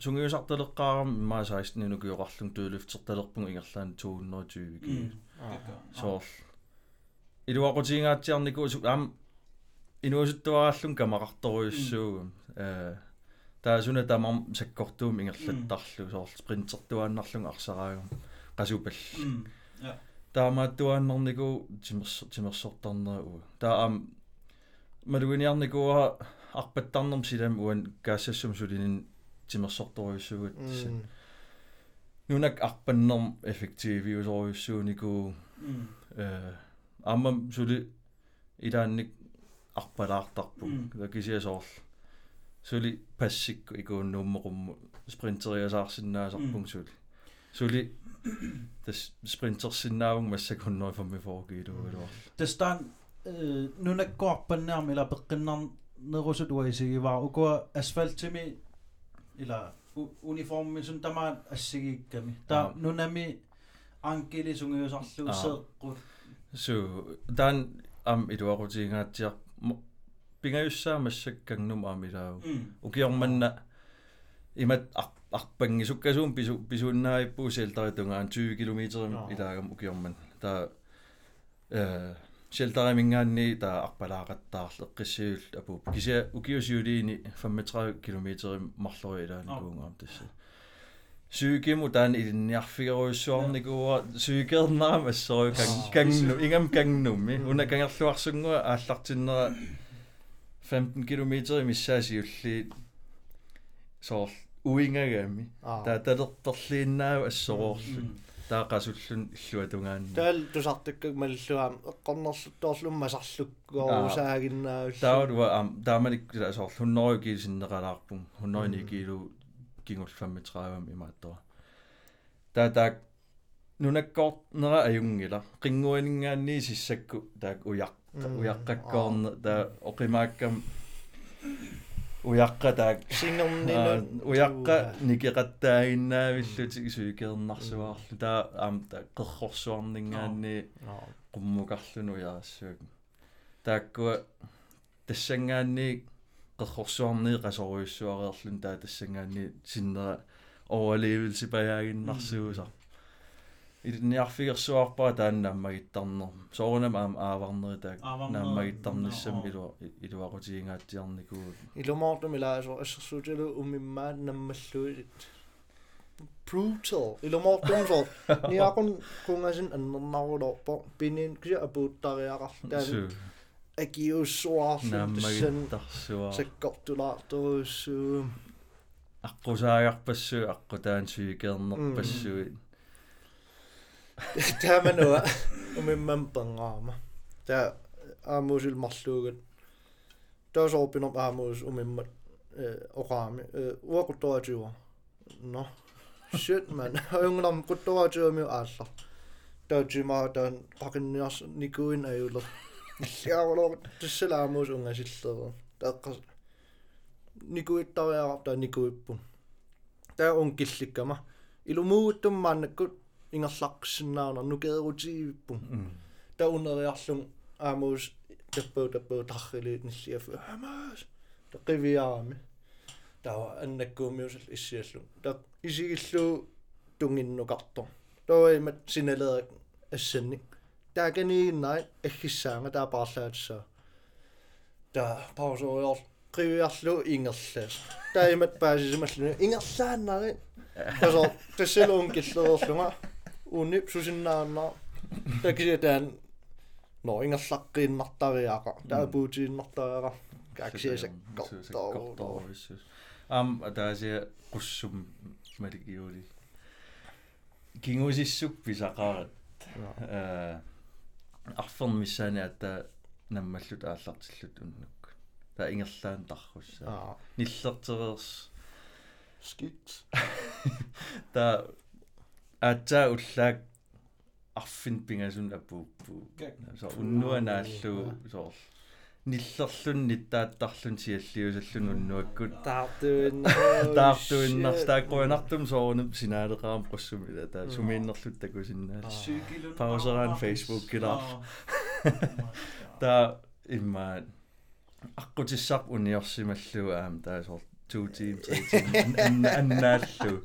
сунгиусарталеққаарам маа 16 нукиоқарлун туулифтерталерпун ингерлаан 220 ки соор илуақутиингаатсиарникуу ам инуусуттуарааллун камақарторуйуссуугам э таасуна тамар саккортуум ингерлаттарлу соор спринтертуааннарлун арсараагам qasupall таамааттуааннэрникуу тимерс тимерсортарнеруу таа ам малуиниарникуа арпаттарнерм силам уан каассассум сулинин тимерсорторуйуссугут нунак арпаннерм эффективиусоруйуссуунику э аммам сули илаанник арпалаартарпу. Кисиасоорл. Сули пассикку икууннууммеқумму спринтериасаарсинаасарпун сули сули тас спринтерсиннаавун массак 145 километр тастан нунаккуарпаннаарми ила пеққиннар нерусут уисигиваа укуа асфальтими ила униформи сун тамаат ассигиикками. Та нунами анкили сунгиусарлуу сеэққут су дан ам илуарутиингаатсиар пингаюссаа массаккангнум аамилаау укиорманна имат арпангисуккасуум пису писууннаиппуу селтаритунгаан 20 км илаагам укиорман та э селтаримингаанни таа арпалаақаттаарл эққиссиул апу. Кися укиусиулиини 35 км марлори илааникуунгаам тасса сүйгиму таан илинниарфигеруйссуарникуа сүйгернарам ассору кангну ингам кангнумми уна кангерлуарсунгуа ааллартиннера 15 km missaassiulli soor uingagaami аа таа талерторлииннаав ассороорlu таақасуллун иллуатунгаанни таал тусартаккак маллуаам эққорнерлуттоорлум масарлуккоо таудва ам таамалик соор 100 кг синнеқалаарпун 109 кг кингул 35 имааттора таа таа нунаккоор нера аюнгила қингуанингаанни сиссакку таак уяқ уяққаккоорне таа оқимааккам уяққа таак сингернина уяққа никеқаттаагиннаавиллути суикернарсуаарлу таа аам таа қеррорсуарнингаанни qummukarlunu yaassуак тааккуа тассангаанни qerrorsuarnii qasoruissuareerlun taa тассангаанни синнера overlevelse паяагиннарсуусар илниарфигерсуарпаа тааннааммагиттарнер соорунам аам ааварнери таак нааммагиттарниссам илуа илуақутигингаатсиарникуу илумаортумилаасо ассерсуутилу уммиммаат наммаллуит brutal. Илумаортум соо ниакун кунгасин аннернарулорпо пинин кися апууттариақар таан су акиуссуаарлу тассан нааммагиттарсуа саккортулаарторуссуу аққусаагарпассу аққутаан суикернерпассуит таамануа умиммам пангаама та аамуусил марлуугат таасоорпинер аамуус умиммат э ораами э уақутторатиуа но shit man. Аюнгнам куттораатиуми ааллар таатимаа таан пакинниарс никуин аюлер иллиарулоо тассалаамуус унгасиллерер тааққас никуиттариарар таа никуиппун таа он килликкама илумууттуммааннаккут ингерлаққиссиннаана нукеерутигиппун таа унериарлун аамуус таппау таппау таррилиит ниллиафу амаас тақивиарами таа аннаккуумиусал иссиаллу таа исигиллуу тунгиннукартор тоимат синалерак ассанник тааканииннай аггиссаанга таа паарлаатсаа таа паусориор qivиарлу ингерлаас таимат паасисималлуни ингерлааннари тасо тассалуун киллерерлунга унип сусиннааннаа таксиатаан но ингерлаққииннартариаqa таапуутииннартариаqa каксиасаккортоо ам атааsia qussum маликиули кингусиссук писақарат э арфер миссаани атта наммаллут ааллартиллут уннукку таа ингерлаан таррусса аа. Ниллертерерс скит таа атаа уллаак арфин пингасун апууппу со уннуанааллу соор ниллерлун ниттааттарлун сиаллиусаллун уннуаккут. Таартуинна таартуиннарс тааккуинартум соорунуп синаалеқарам қуссумила таа сумииннерлут такусиннаас сүйкилун Паусерaan Facebook килаар. таа имма аққутиссарп униорсималлу аам таа соор 2 team 3 team аннааллу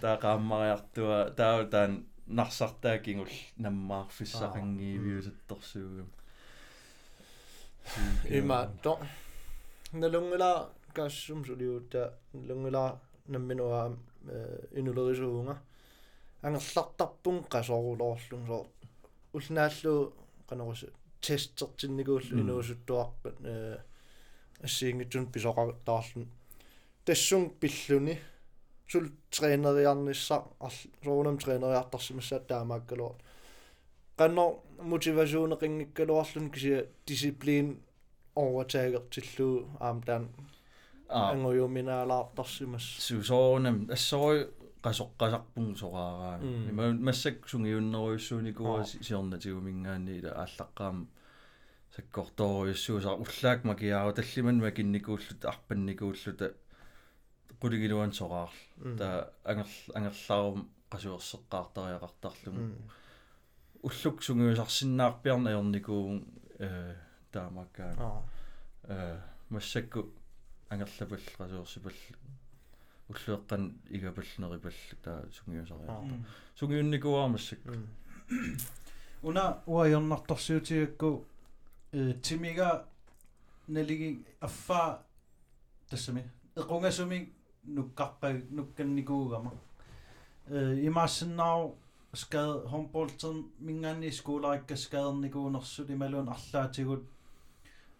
таа qaamмариартуа таа таан нарсартаа кингул наммаарфиссақангиивиусатторсуугам има то налунгила кассум сулиута налунгила намминуа инулерисуунга ангерлартарпун qasорулоорлун соо улнааллу канерус тестертинникууллу инуусуттуарпат э ассиингитсун писоқартаарлун тассун пиллуни сул тренериарнisса соонам тренериартарсимассаат таамааккалоо qanno motivationeqinngikkaluarlun kisia disciplin overtagертиллуу аам таан ангуйуминаалаартарсимас сусоонам ассори qasоqqasarpun soqaaraa има массак сунгиуннеруйуссууникуа сиорнатигумингаанниила ааллаққаам саккорторуйуссуусаа уллаак макиаава таллиман макинникууллут арпанникууллута qulигилуан сораарл та ангер ангерлаарум qasuerseqqaartariaqartarlum уллук сунгиусарсиннаарпиарна аерникуун э таамаккаа э массакку ангерлапал qasuersipall уллуэккан игапалнерипал таа сунгиусариа сунгиунникуаамассак уна уайорнарторсуутигакку э тимига налиги аффа тассами эқунгасуми нуккарпа нукканникуугама э имаассиннаару skad håndbolden mingani skolaikka skaderniguunersulimaluun arlaatigut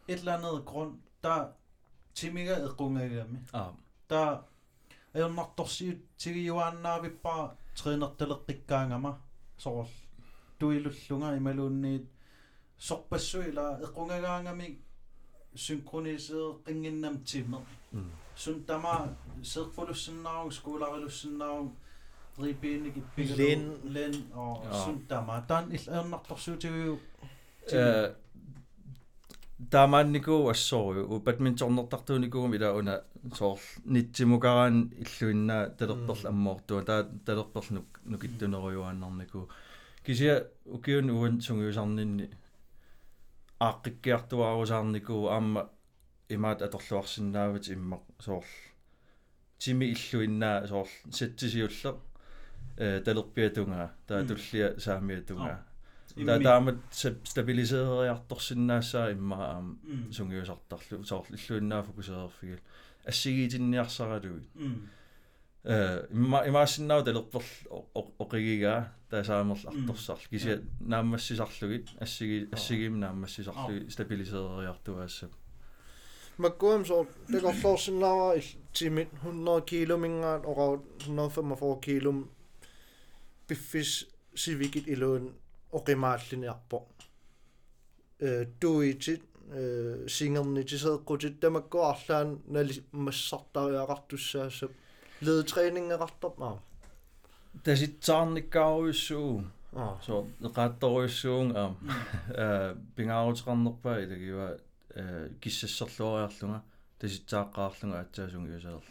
et eller andet grund der timiga equngagami aa. Der ajornartorsiutigijuaannaavippa triinertaleqqikkaangama sorl tuilullunger imaluunniit sorpassuila equngagaangami synkroniseret qinginnam timer. Mm. Sun tama seqfulussinnaarug skulaarilussinnaarug скууларилуссиннаару рипиник иппигалу Лен. лен о Аа. сун тама таан ил аернарторсуутигуу э таамааннику ассоорю у бадминтоннертартууникуум ила уна соор нитсимукараан иллуиннаа талерторл аммоортуа таа талерторл нукиттунеруйуааннарнику кися укиун уан сунгиусарнинни ааққиккиартуаарусаарнику аама имаат аторлуарсинаавит иммақ соор тими иллуиннаа соор саттисиулле э талерпиатунгаа таа туллия саамиатунгаа таа таамат стабилисеериарторсиннаассаа имма аама сунгиусартарлу соор иллуиннаа фокусеерфигил ассигиитинниарсаралуи э имма имаассиннау талерпорл оқигигаа таасаамерл арторсарл кися наамассисарлугит ассиги ассигим наамассисарлуги стабилисеериартуаассап маккуам со текорлоорсиннаава тимит 100 киломингаат ораут 145 килом пиффис сивикит илуун оқимааллиниарпо э туитит э сингернитисеэккутит тамаккуарлаан нали массартариақартуссаассап ледтræningeqartarpaa таситсаарниккааруйуссуу аа so неқаатторуйуссуун аа э пингаарутеқарнерпаа илагива э киссассерлуариарлунга таситсааққаарлунга атсаасунг юсаер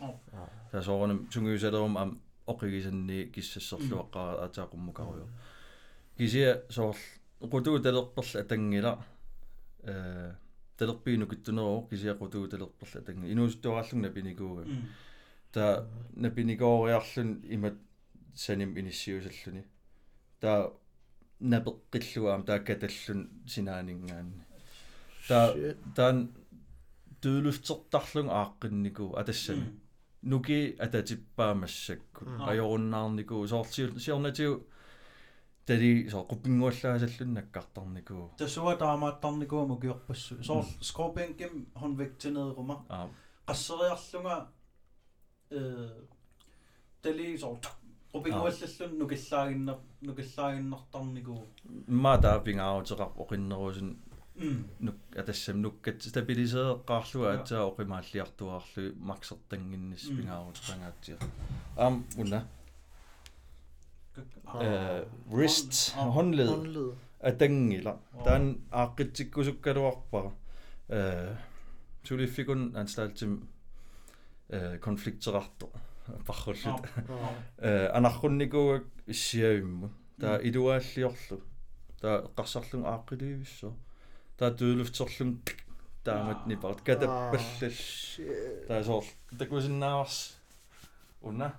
тасоорнам сунгиусалерум ам оқигисанни киссассерлуаққара атаақуммукаруйо кисия соор qutuu talerperla atangila э талерпиину киттунероо кисия qutuu талерперла атанги инуустуараллун напинигууга та напинигоориарлун имат саним иниссиусаллуни та напеққиллуаам таа каталлун синаанинггаанни та таан туулуфтертарлун ааққиннику атассани нуки ататиппаамассакку Mm. ajorunnaarniku soortiul siornatiu тали соо qupinguallaasallun nakkartarniku тасуа таамааттарникууму киорпассу соор скорпианким хонвектинеерума аа qasseriarlunga э тали соор qupinguallallun nukillaaginner nukillaaginnartarniku имма таапингаарутеқар оқиннерусун м нук атассам нуккат стабилисеэққарлуа атсаа оқимааллиартуаарлу максертангиннис Mm. пингаарутеқангаатсиа аам уна э wrist Ah. håndled håndled атангила таан ааққитсиккусуккалуарпара э тулиффикун анстаалтим э конфликтерарто парруллут э анаррунникууак иссиавимму таа илуааллиорлу таа эққарсарлун ааққилуивиссо таа туулуфтерлун таамат нипарт катаппаллал таа соор такусиннааварс уна?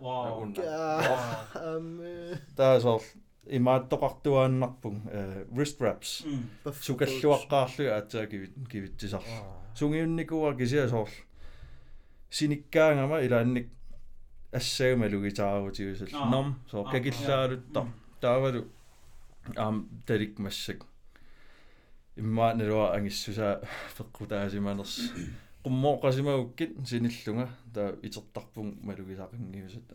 Вау. Уна. Ам таа соор имааттоқартуааннарпун э wrist wraps. М сукаллуаққаарлу аатсаа кивит кивитсисар сунгиунникуа кисиа соор синиккаангама илаанник ассаагамалугитаарутиусал Аа. ном соор Аа, какиллаалуттар таавалу аам талик массак иммааналуа ангиссусаа пеққутаасиманерс qummoqasimagukkit sinillunga taa itertarpun malugисақингиусат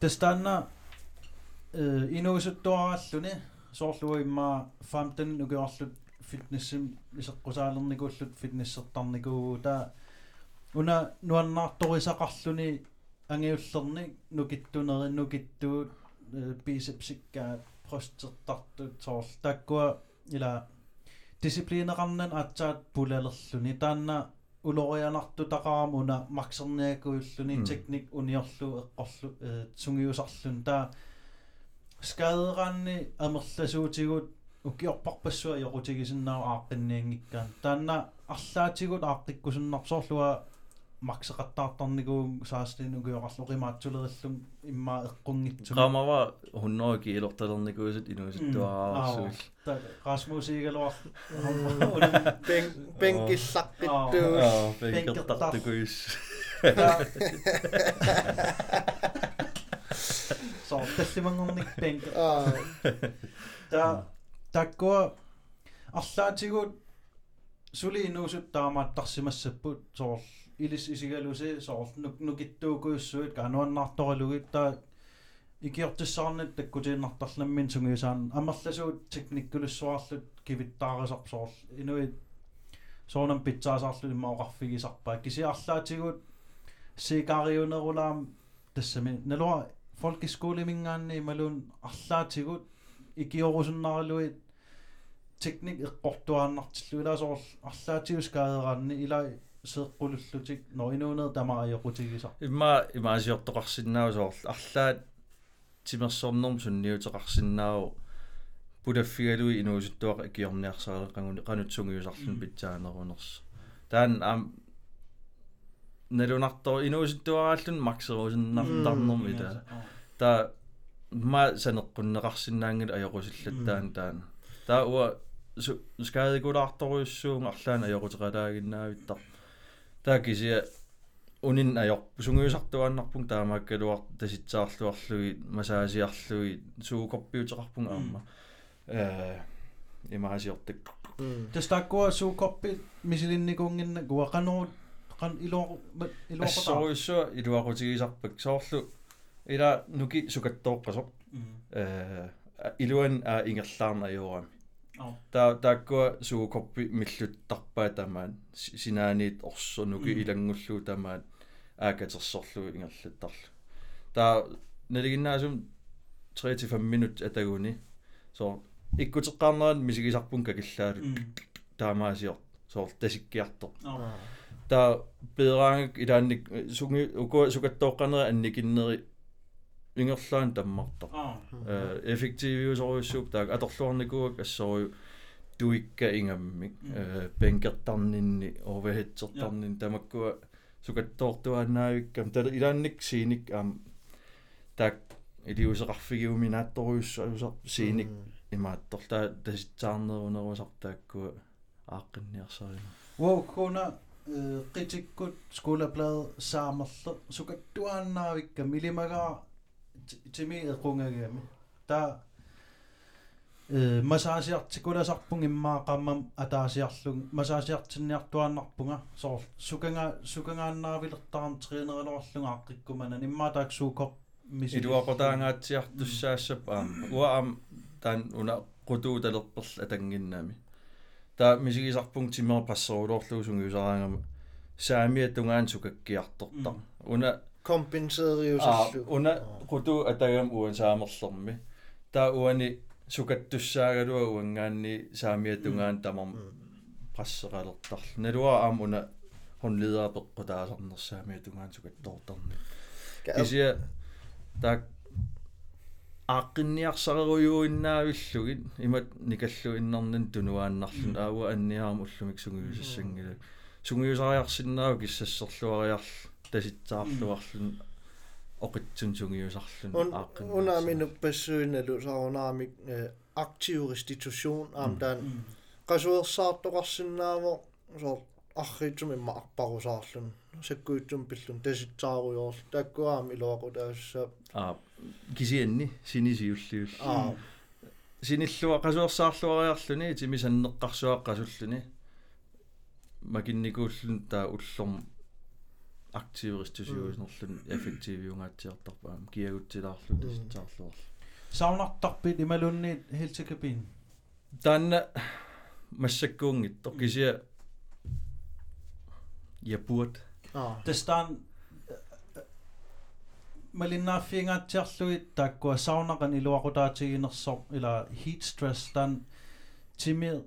тастанна э инуусуттуараллуни соорлуа имма фамтан нукиорлут фитнессим исеққусаалерникууллут фитнессертарникуу таа уна нуаннаарторисақарлуни ангиуллерни нукиттунери нукиттуут бисепсиккаа простертартут соорл таккуа ила дисциплинеқарнан атсаат пулалерлуни таанна улорианарту тақарам уна максерниакуиллуни Mm. техник униорлу эққорлу э сунгиусарлун таа скаадераанни амерласуутигут укиорпарпассуа йорутигисиннаа ааққинниангиккаан таанна арлаатигут ааққиккусуннарсоорлуа максеқаттаартарникуун сааслин укиорарлу қимаатсулериллум имма эққунгитсуни qaamava 100 kiilortalernikuusut inuusuttuaraarsуил та расмусигалуар бен бенкиллаққиттуус аа пекертартукуис соо таллимангорник пенк аа та таккуа арлаатигут suli inuusut taamaattarsimassaput soor ilis isigalusi soor nuk nukittuukuissuit kaanuannartoralugit taa ikiortissarnit takkutiinnartarlammin sungiusaan. Amерлasuut teknikkulussuarlut kivittaarisar soor inuit soonam pitsaasarlu immaoqarfigisarpaa kisiарлаатигут сикариунерулаам тассами налуа folkeskolemingaanni малун арлаатигут икиорусуннаралуит teknik eqqortuaannartillu ilaasоор арлаатигус каадераанни ила сеэккулуллутик ноинуунер тамаариоқутигисар имма имаасиортоқарсинаау соор арлаат тимерсорнерм сунниутеқарсинаау пулаффигалуи инуусуттуаqa икиорниарсарале qangun qanutsungiusarlun pitsaanерунерс таан аам налунартор инуусуттуарааллун максерусиннартарнерм ита та ма санеққуннеқарсинаангил аёқусиллаттаан таан таа уа скаадикулаарторуйуссуун арлаан аёқутеқалаагиннаавиттар таа кисия унин аёр сунгиусартуааннарпун таамааккалуар таситсаарлуарлуги масаасиарлуги суукорпиутеқарпун аама э имаасиортак тастаккуа суукорпи мисилинникуунгинна куақанерут qan ilo ilo ассоруйссуа илуақутигисарпак соорлу ила нуки сукаттооққасоқ э илуан а ингерлаарна аёорами та тааккуа суукорпи миллуттарпаа тамаан синааниит орсо нуки илангуллуу тамаат аакатерсорлуги ингерлаттарлу таа налигиннаасум 3-5 минут атагуни. So иккутеққарнеран мисигисарпун какиллаалут таамаасиор. Соор тасиккиарто таа бедраангик илаанник сунги уку сукаттооққанера анникиннери ингерлаан таммартар э эффективиусоруйуссууп таак аторлуарникуак ассорую туикка ингаммик э бенкертарнинни оверхедсертарнин тамаккуа сукаттоортуаанаавиккам тала илаанник синик аам таак илиусеқарфигиуми наатторуйуссуусар синик имаатторлаа таситсаарнерунерусартааккуа ааққинниарсарина уоккуна qitikkut skolablad saamerle sukattuaannaavикка милимагаа тими эқунгагами таа э масаасиартикуласарпун иммаақаммам атаасиарлуг масаасиартинниартуааннарпунга соор суканга сукангааннаавилертарам тренералорлунга аққиккумана иммаа таак суукоп мисили илуақотаангаатсиартуссаассап аама уа аам таан уна qutuutalерперл атангиннаами таа мисигисарпун тимер пассерулоорлуусунгиусараангама саамиа тунгаан сукаккиарторта уна компенсериусаллу уна qutу атагам уан саамерлерми таа уани сукаттуссаагалуа уангаанни саамиа тунгаан тамам пассералертарлу налуа аам уна хонлидаа пеққутаасарнерсаамиа тунгаан сукаттоорторни кисия так ааққинниарсареруйуиннаавиллугит имат никаллуиннарнан тунуааннарлун аауа анниарам уллумик сунгиусассангила сунгиусариарсиннаау киссассерлуариарл таситсаарлуарлун оқитсун сунгиусарлун ааққин унааминуп пассуиналу саарунаамик актив реституtion аамтаан qasuersaartoqarsinnaaво соор арритсум имма арпарусаарлун саккуитсум пиллун таситсааруйоорл тааккуаам илуақутаасса аа кисианни синисиуллиул аа синиллуа qasuersaarluariarluni тимисаннеққарсуаққасуллуни макинникууллун таа уллорм активистусиуснерлун эффективиунгаатсиартарпаам киагутсилаарлун таситсаарлуарл саунартарпит ималунни хилтикапин таанна массаккуунгитто кисия я буат аа тестан малиннааффиингаатсиарлуит тааккуа саунақан илуақутаатигинерсор ила heat stress тан тими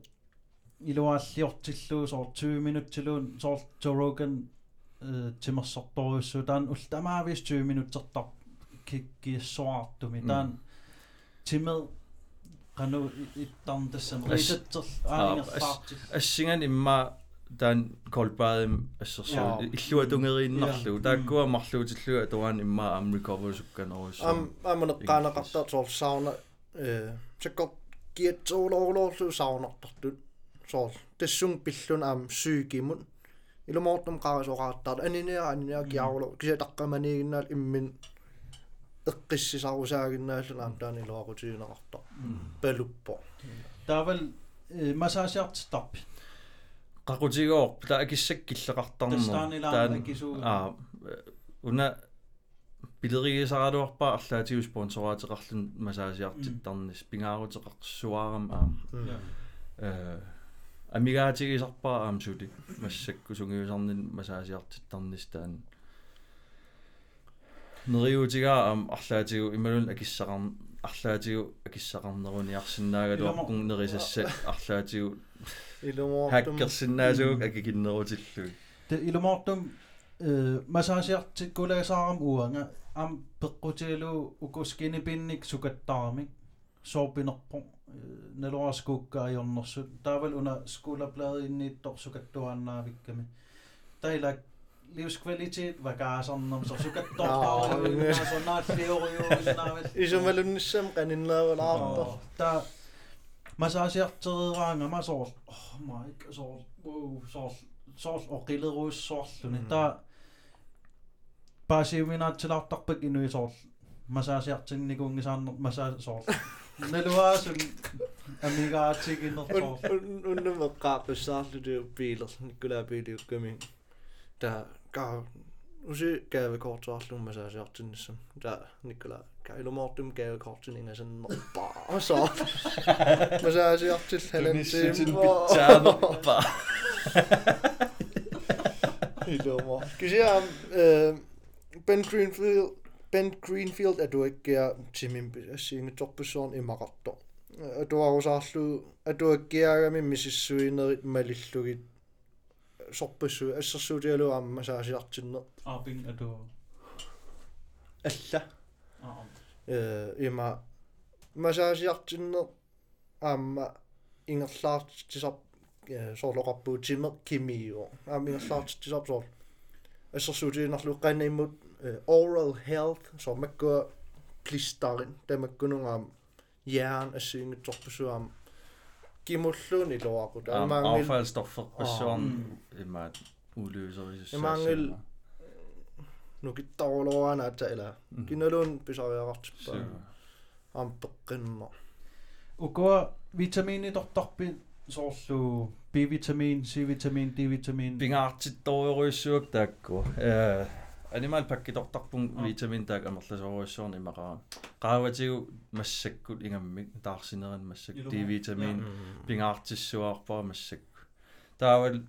илуааллиортиллуу соор 20 минуттилуун соор Joe Rogan э тимерсорторуссу таан ултамаавис 20 минуттертар киккиссуартуми таан тимер кану иттарн тассам рисаттер аангерфаартил ассиган имма таан колбаадим ассерсуу иллуа тунгерииннарлу тааккуа марлуутиллуа туаан имма ам recover сукканерус ам аманеққаанеқартар соор сауна э чеккор киатсуулоорлоорлу саунартартут соор тассун пиллун аам сүйкимут илумоортум qaarisuqaartaar анинеа анинеа киаарлу кися таққаманигиннаал иммин эққиссисарусаагиннааллун аам таани луақутигинеқарта палуппо таавал масаасиартиттарпи qaqutigoorp ta akissak killeqartarnerna Tastaanilaama akisuu аа уна пилериисараалуарпаа арлаатигу спонсораатеқарлун масаасиартиттарнис пингаарутеқарсуаарам аама э амигаатигисарпаа аам сули массакку сунгиусарнин масаасиартиттарнис таан нериутигаа аам арлаатигу ималун акиссақар арлаатигу акиссақарнеруниарсинаагалуарпун нерисассат арлаатигу илумоортум хаккерсинаасуук акикиннерутиллуи те илумаартум э масаасиартиккулаасаарам уанга ам пеққутигалу укускини пинник сукаттаарамик соорпинерпо налуаскуукка ajornersut taaval una skulablade inniittор sukattuaannaавикками таилак livskvalitet vagaasarnam so sukattortaarlu sonnaаллиориууснаавал исумалунниссам qaninneerulaartor та масаасиартерераанга масоор oh my соор wow соор соор оқилеруussooрлуни та паасиуминаатсилаартарпак инуи соор масаасиартинникуунгисаарнер масаа соор налуааsun амигаатигиннер соор уннумеққааққуссаарлуту пилер никкулаа пилиукками та ка уси гавекортуарлум масаасиартинниссам та никкулаа кайлумоортум гавекортининgasannерпаа со масаасиартил халантим питсаанерпа илумо кисиам э Ben Greenfield Ben Greenfield er du ikke er til min singe jobperson i Marato. Er du også arlu er du ikke er min missisuiner malillugit soppesu essa sudialu amma saasiartinne aaping atu alla aa э има масаасиартинне аама ингерлаартисап соорлоқарпуутиме кимиу аама ингерлаартисап соор ассерсуутиинарлу қанаиммут oral health, so mä kö klistarin, te mä kynungam jään esiin toppusuam kimulluun iloaku. Affaldsstoffer, se on imma uløser. Mangel nukittaruluana atala. Kinulun pisariaqartippa. Am peqqinna. Ukua vitamiini tortarpin soorlu B-vitamin, C-vitamin, D-vitamin. Pingaartittoriuruissuak taakku. Eh øh, animal pakkitortarpun vitamin taak amerlasoriussuarni maqara qaavatigu massakku ingammik taarsineran massak D-vitamin pingaartissuarpara massakku taawal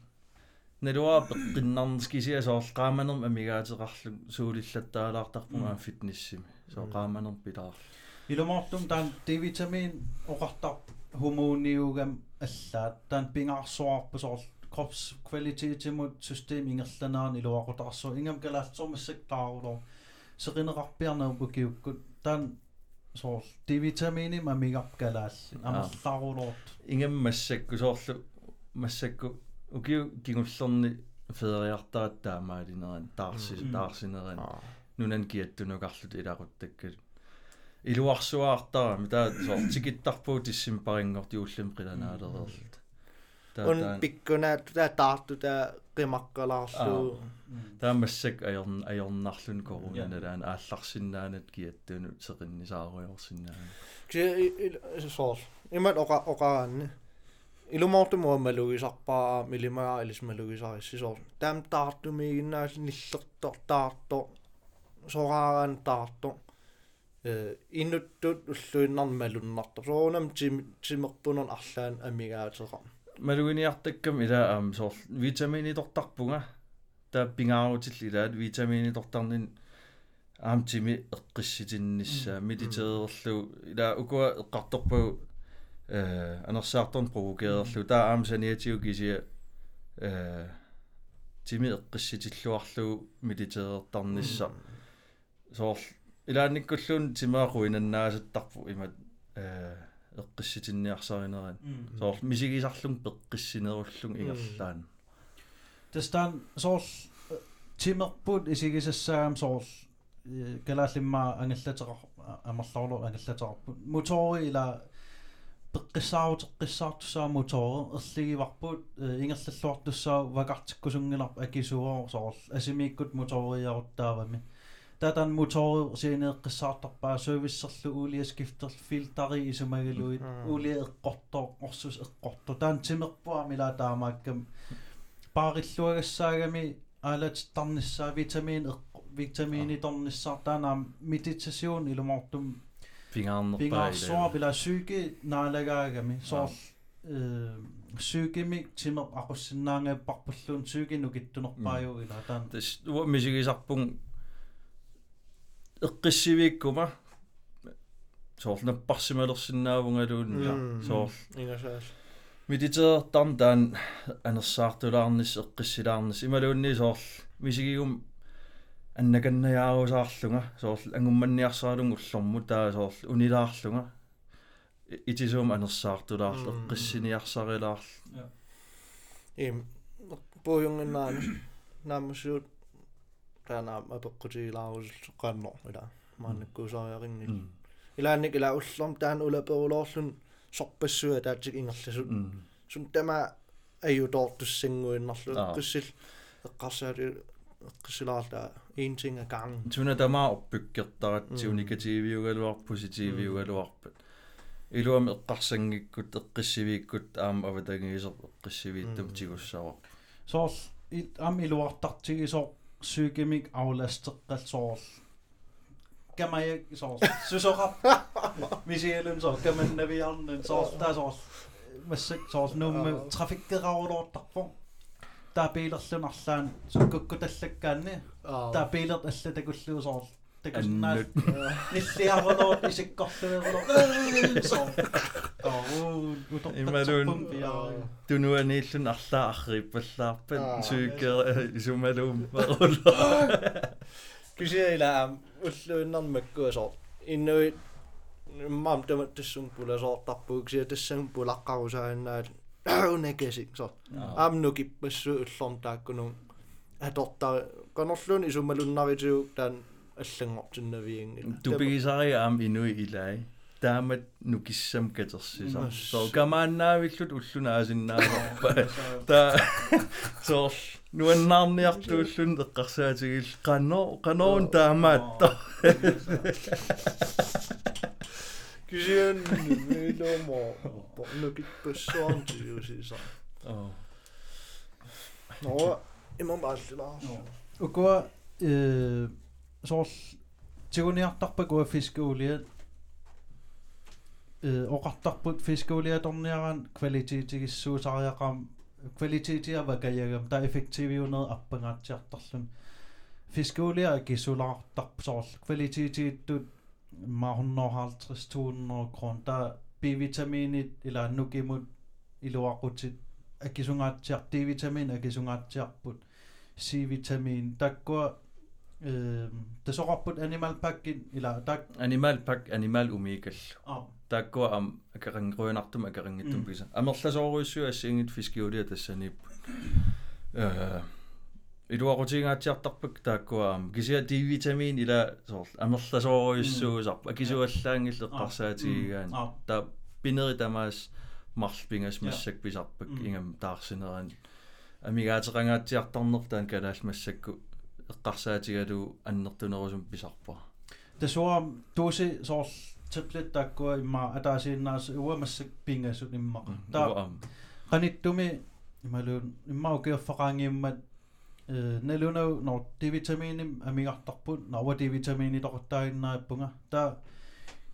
nalua peqqinnarniskisia soorl qaamanerm amigaateqarlu suulillattaalaartarpungaa fitnessimi soo qaamanerm pilaarlu Ilumortum tan D-vitamin oqartar hormoniugam allaat tan pingaarsuarpu soorl kropskvalitettimut system ingerlanaani luaqotarsu ingam kalaalsormassaktaarulor seqinerarpiarnerpu kiukkut taan soor D-vitamiini mamigarp kalaalli amerlaarulort ingam massakku soorlu massakku ukiu kingullerni federiartarat taamaalineren taarsi taarsineren nunan kiattunukarlut ilaquttakkat iluarsuaartara mita soor tikittarpuu tissimparинngорти уллем қиланааlererlu un pikkuna ta taartu ta qimaqqalaarlu таамассак аёрн аёрнарлун корунаналаан аалларсиннаанат киаттуну сеқиннисааруйорсиннаан ki soor imat oqa oqaanni ilumortumu malugisarpaa milimaa ilismalugisarissi soor taam taartumiginnaal nillertor taarto soraaraan taarto э инуттут уллуиннармалуннарта соонам тим тимерпунер арлаан амигаатерам малугиниартаккам ила аам соор витаминитортарпунга таа пингаарутил илаат витаминитортарнин аам тими эққисситиннissaа милитерерлу ила укуа эққарторпагу э анерсаарторн провокеерлу таа аам саниатиу кисия э тими эққисситиллуарлугу милитерертарнisса соор илааниккуллуун тимаақу инаннаасаттарпу имат э эққисситинниарсаринеран соор мисигисарлун пеққиссинеруллун ингерлаан Tästä sool timerput isigisassaam sool kalaallimmaa angallateqa amarlaulu angallateqarput motori ila peqqissaaruteqqissaartussaa motori erligivarput ingerlalluartussaa vakartikkusungilarp akisuor sool asimiikkut motoriaruttaavami tatan motori siineeqqissaartarpaa servicerlu uulia skifterl filteri isumagaluit uulia eqqortor orsus eqqortor taan timerpuamila taamaakkam паариллуагассаагами аалат тарнissaa витамин витамини торнissaa таанаа медитасиун илумортум Fingernerpaa пингаарсуа пила сүйки наалагаагами соор э сүйкими тимер aqussinnaangaapparpulluun сүйкину киттунерпааю ила таан тас уа мисигисарпун эққиссивииккума соорлнаппарсималерсинаавунгалуун соор ингасаас медитеертарн таан анерсаартулаарнис эққиссилаарнис ималуунни соор мисигигум аннаканнаяарусаарлунга соор ангумманниарсаалун уллорму таа соор унилаарлунга итисуум анерсаартулаарл эққиссиниарсарилаарл им поюнгнаани намсуут таана апеққутигилаарус қааннор ила маанаккуусариарингил илаанник ила уллорм таан улаперулоорлун сорпассуа таатик ингерласут сун тама аюутоортуссангуиннарлу эққиссил эққарсаали эққиссилаарла ин ting gang туна тамаа орпуккертаратсиу негативиугалуар поситивиугалуарпат илуам эққарсангиккут эққиссивииккут аама аватагигисер эққиссивииттам тигуссава соор ам илуартартигисоор sykemik avlasteqqalsoorl kamaya soorl susoqar misielun soorl kamannaviarnen soorl taa soorl massik soorl nuumme trafikkeraaruloortarfor taa piilerlunarlaan sukkukku tallakkaanni taa piilert alla takulluusoorl Because na, nillu afon o, eisiau gollyn efo o. Dwi'n nhw yn eill yn alla achub bylla ben tŵgr eisiau meddwl mae'r hwnnw. Gysi ei na am wyllwn yn mygw eso. Unw mam dyma dyswmbwl eso dabw gysi dyswmbwl a gawsa yna. Aw negesig so. Ah. Am nhw gibysw yllom da gwnwng. Edota ganollwn eisiau meddwl na fe dan y llyngot yn y fi. Dwi'n bygis ai am unw i lai. Da ma nhw gisam gydosi. So gama na fi llwyd wllw na as unna. Da. So nhw yn narni ar llwyd llwyd yn gasa at i gano. Gano yn da ma. Gysiwn. э соор тигуниартарпакуа фискуулиат э оқартарпут фискуулиаторниаран квалититигиссуусариақам квалититиава каягам та эффективиунер аппангаатсиартарлун фискуулиа кисулаартарп соор квалититииттут маахуннорхаалтрис 200 крон та B-витаминит ила нукимут илуақутит акисунгаатсиар D-витамин акисунгаатсиарпут C-витамин таккуа э тасоқарпут animal pack-ин ила так animal pack animal umikall а тааккуа ам акарингруинартум акарингиттум писа амерласооруиссуа ассиингит фискиулиа тассанип э илуақутингаатсиартарпак тааккуа ам кисиа ди витамин ила соор амерласооруиссуусарпа акисуаллаангил эққарсаатигигаан а та пинери тамаас марлпингас Ja. массак писарпак Mm. ингам таарсинеран амигаатерангаатсиартарнер таан калаал массакку эққарсаатигалу аннертунерусум писарпа. Тасуам туси соор таблет таккуа имма атаасииннаас уамассак пингасут иммаqa та уам qaниттуми ималуун иммау киорфақаангиуммат э налунау нор D-витаминим амигартарпут науа D-витамини тоқаттаагиннааппунга та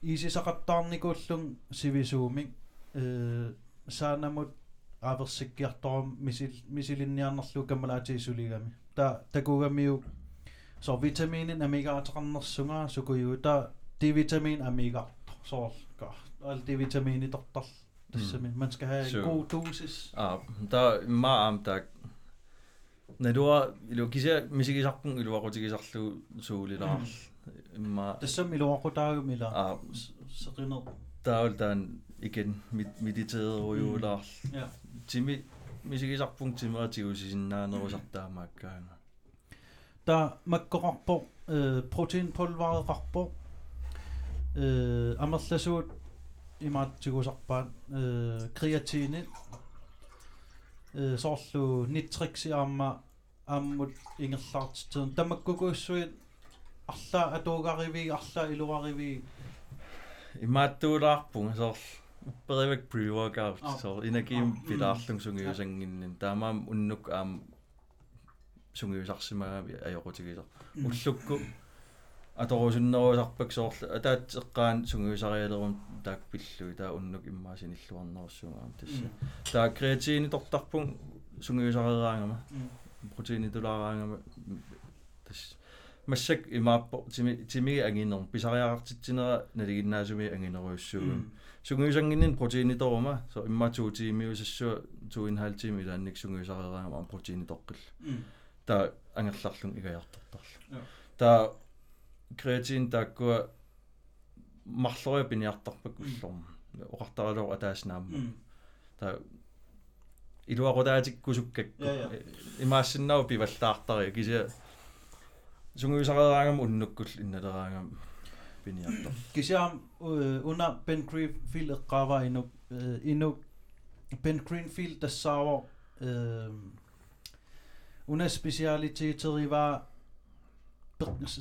исисақаттаарникууллун сивисуумик э саанамут аверсиккиарторум мисил мисилинниарнерлу камалаатиисулигами та такугамиу со витаминин амигаатернерсунгаа сукуйу та D-vitamin amigartor soorka al D-vitamini tortar тассами man skal have Så- en god dosis а та имма аам таак налуа илу кися мисигисарпун илуақутигисарлу суулилаар имма тассам илуақутаагум ила а сеқинер таул таан igen mit mediteerujuulaar ja тими мисигисарпун тимератигусисиннаанерусартаамааккаана та маккоқарпо э протеинпulvereqarpo э амерласуут имаатсигусарпаат э креатинит э соорлу нитриксиаама ааммут ингерлаартитсуун тамаккукууссуит арла атуугаривиг арла илуаривиг имааттуулаарпунга соор uppeривак pre-workout Ah. so inagiim Ah, mm. pilaarlung sungiusanginnin. Taamaam unnuk aam sungiusarsimaami ajoqutigisar Mm. ullukku aторусуннеруусарпак соорла атаатеққаан сунгиусариалерум таак пиллуи таа уннук иммаасиниллуарнерусsuunгаам тасса таа креатиини тортарпун сунгиусарераангама Mm. протеини тулаараангама тас массак имааппо тими тимиги ангиннер писариаартитсинера налигиннаасуми ангинеруйуссуугам сунгиусангиннин протеини торума со имматуу тимиусассуа 2,5 тими илаанник сунгиусарераангама протеини тоққил Mm. таа ангерларлун игаяртартарлу Ja. таа креатин тааккуа марлориа пиниартарпак уллорм оқартаралоо атааснаамма Mm. таа илуақутаатиккусуккакку Ja, ja. имаассиннау пиваллаартари кися сунгуисарераангам уннуккул инналераангам пиниартар Kisiam una Ben Greenfield eqqaava inu inu Ben Greenfield tassaavo una specialiteteriva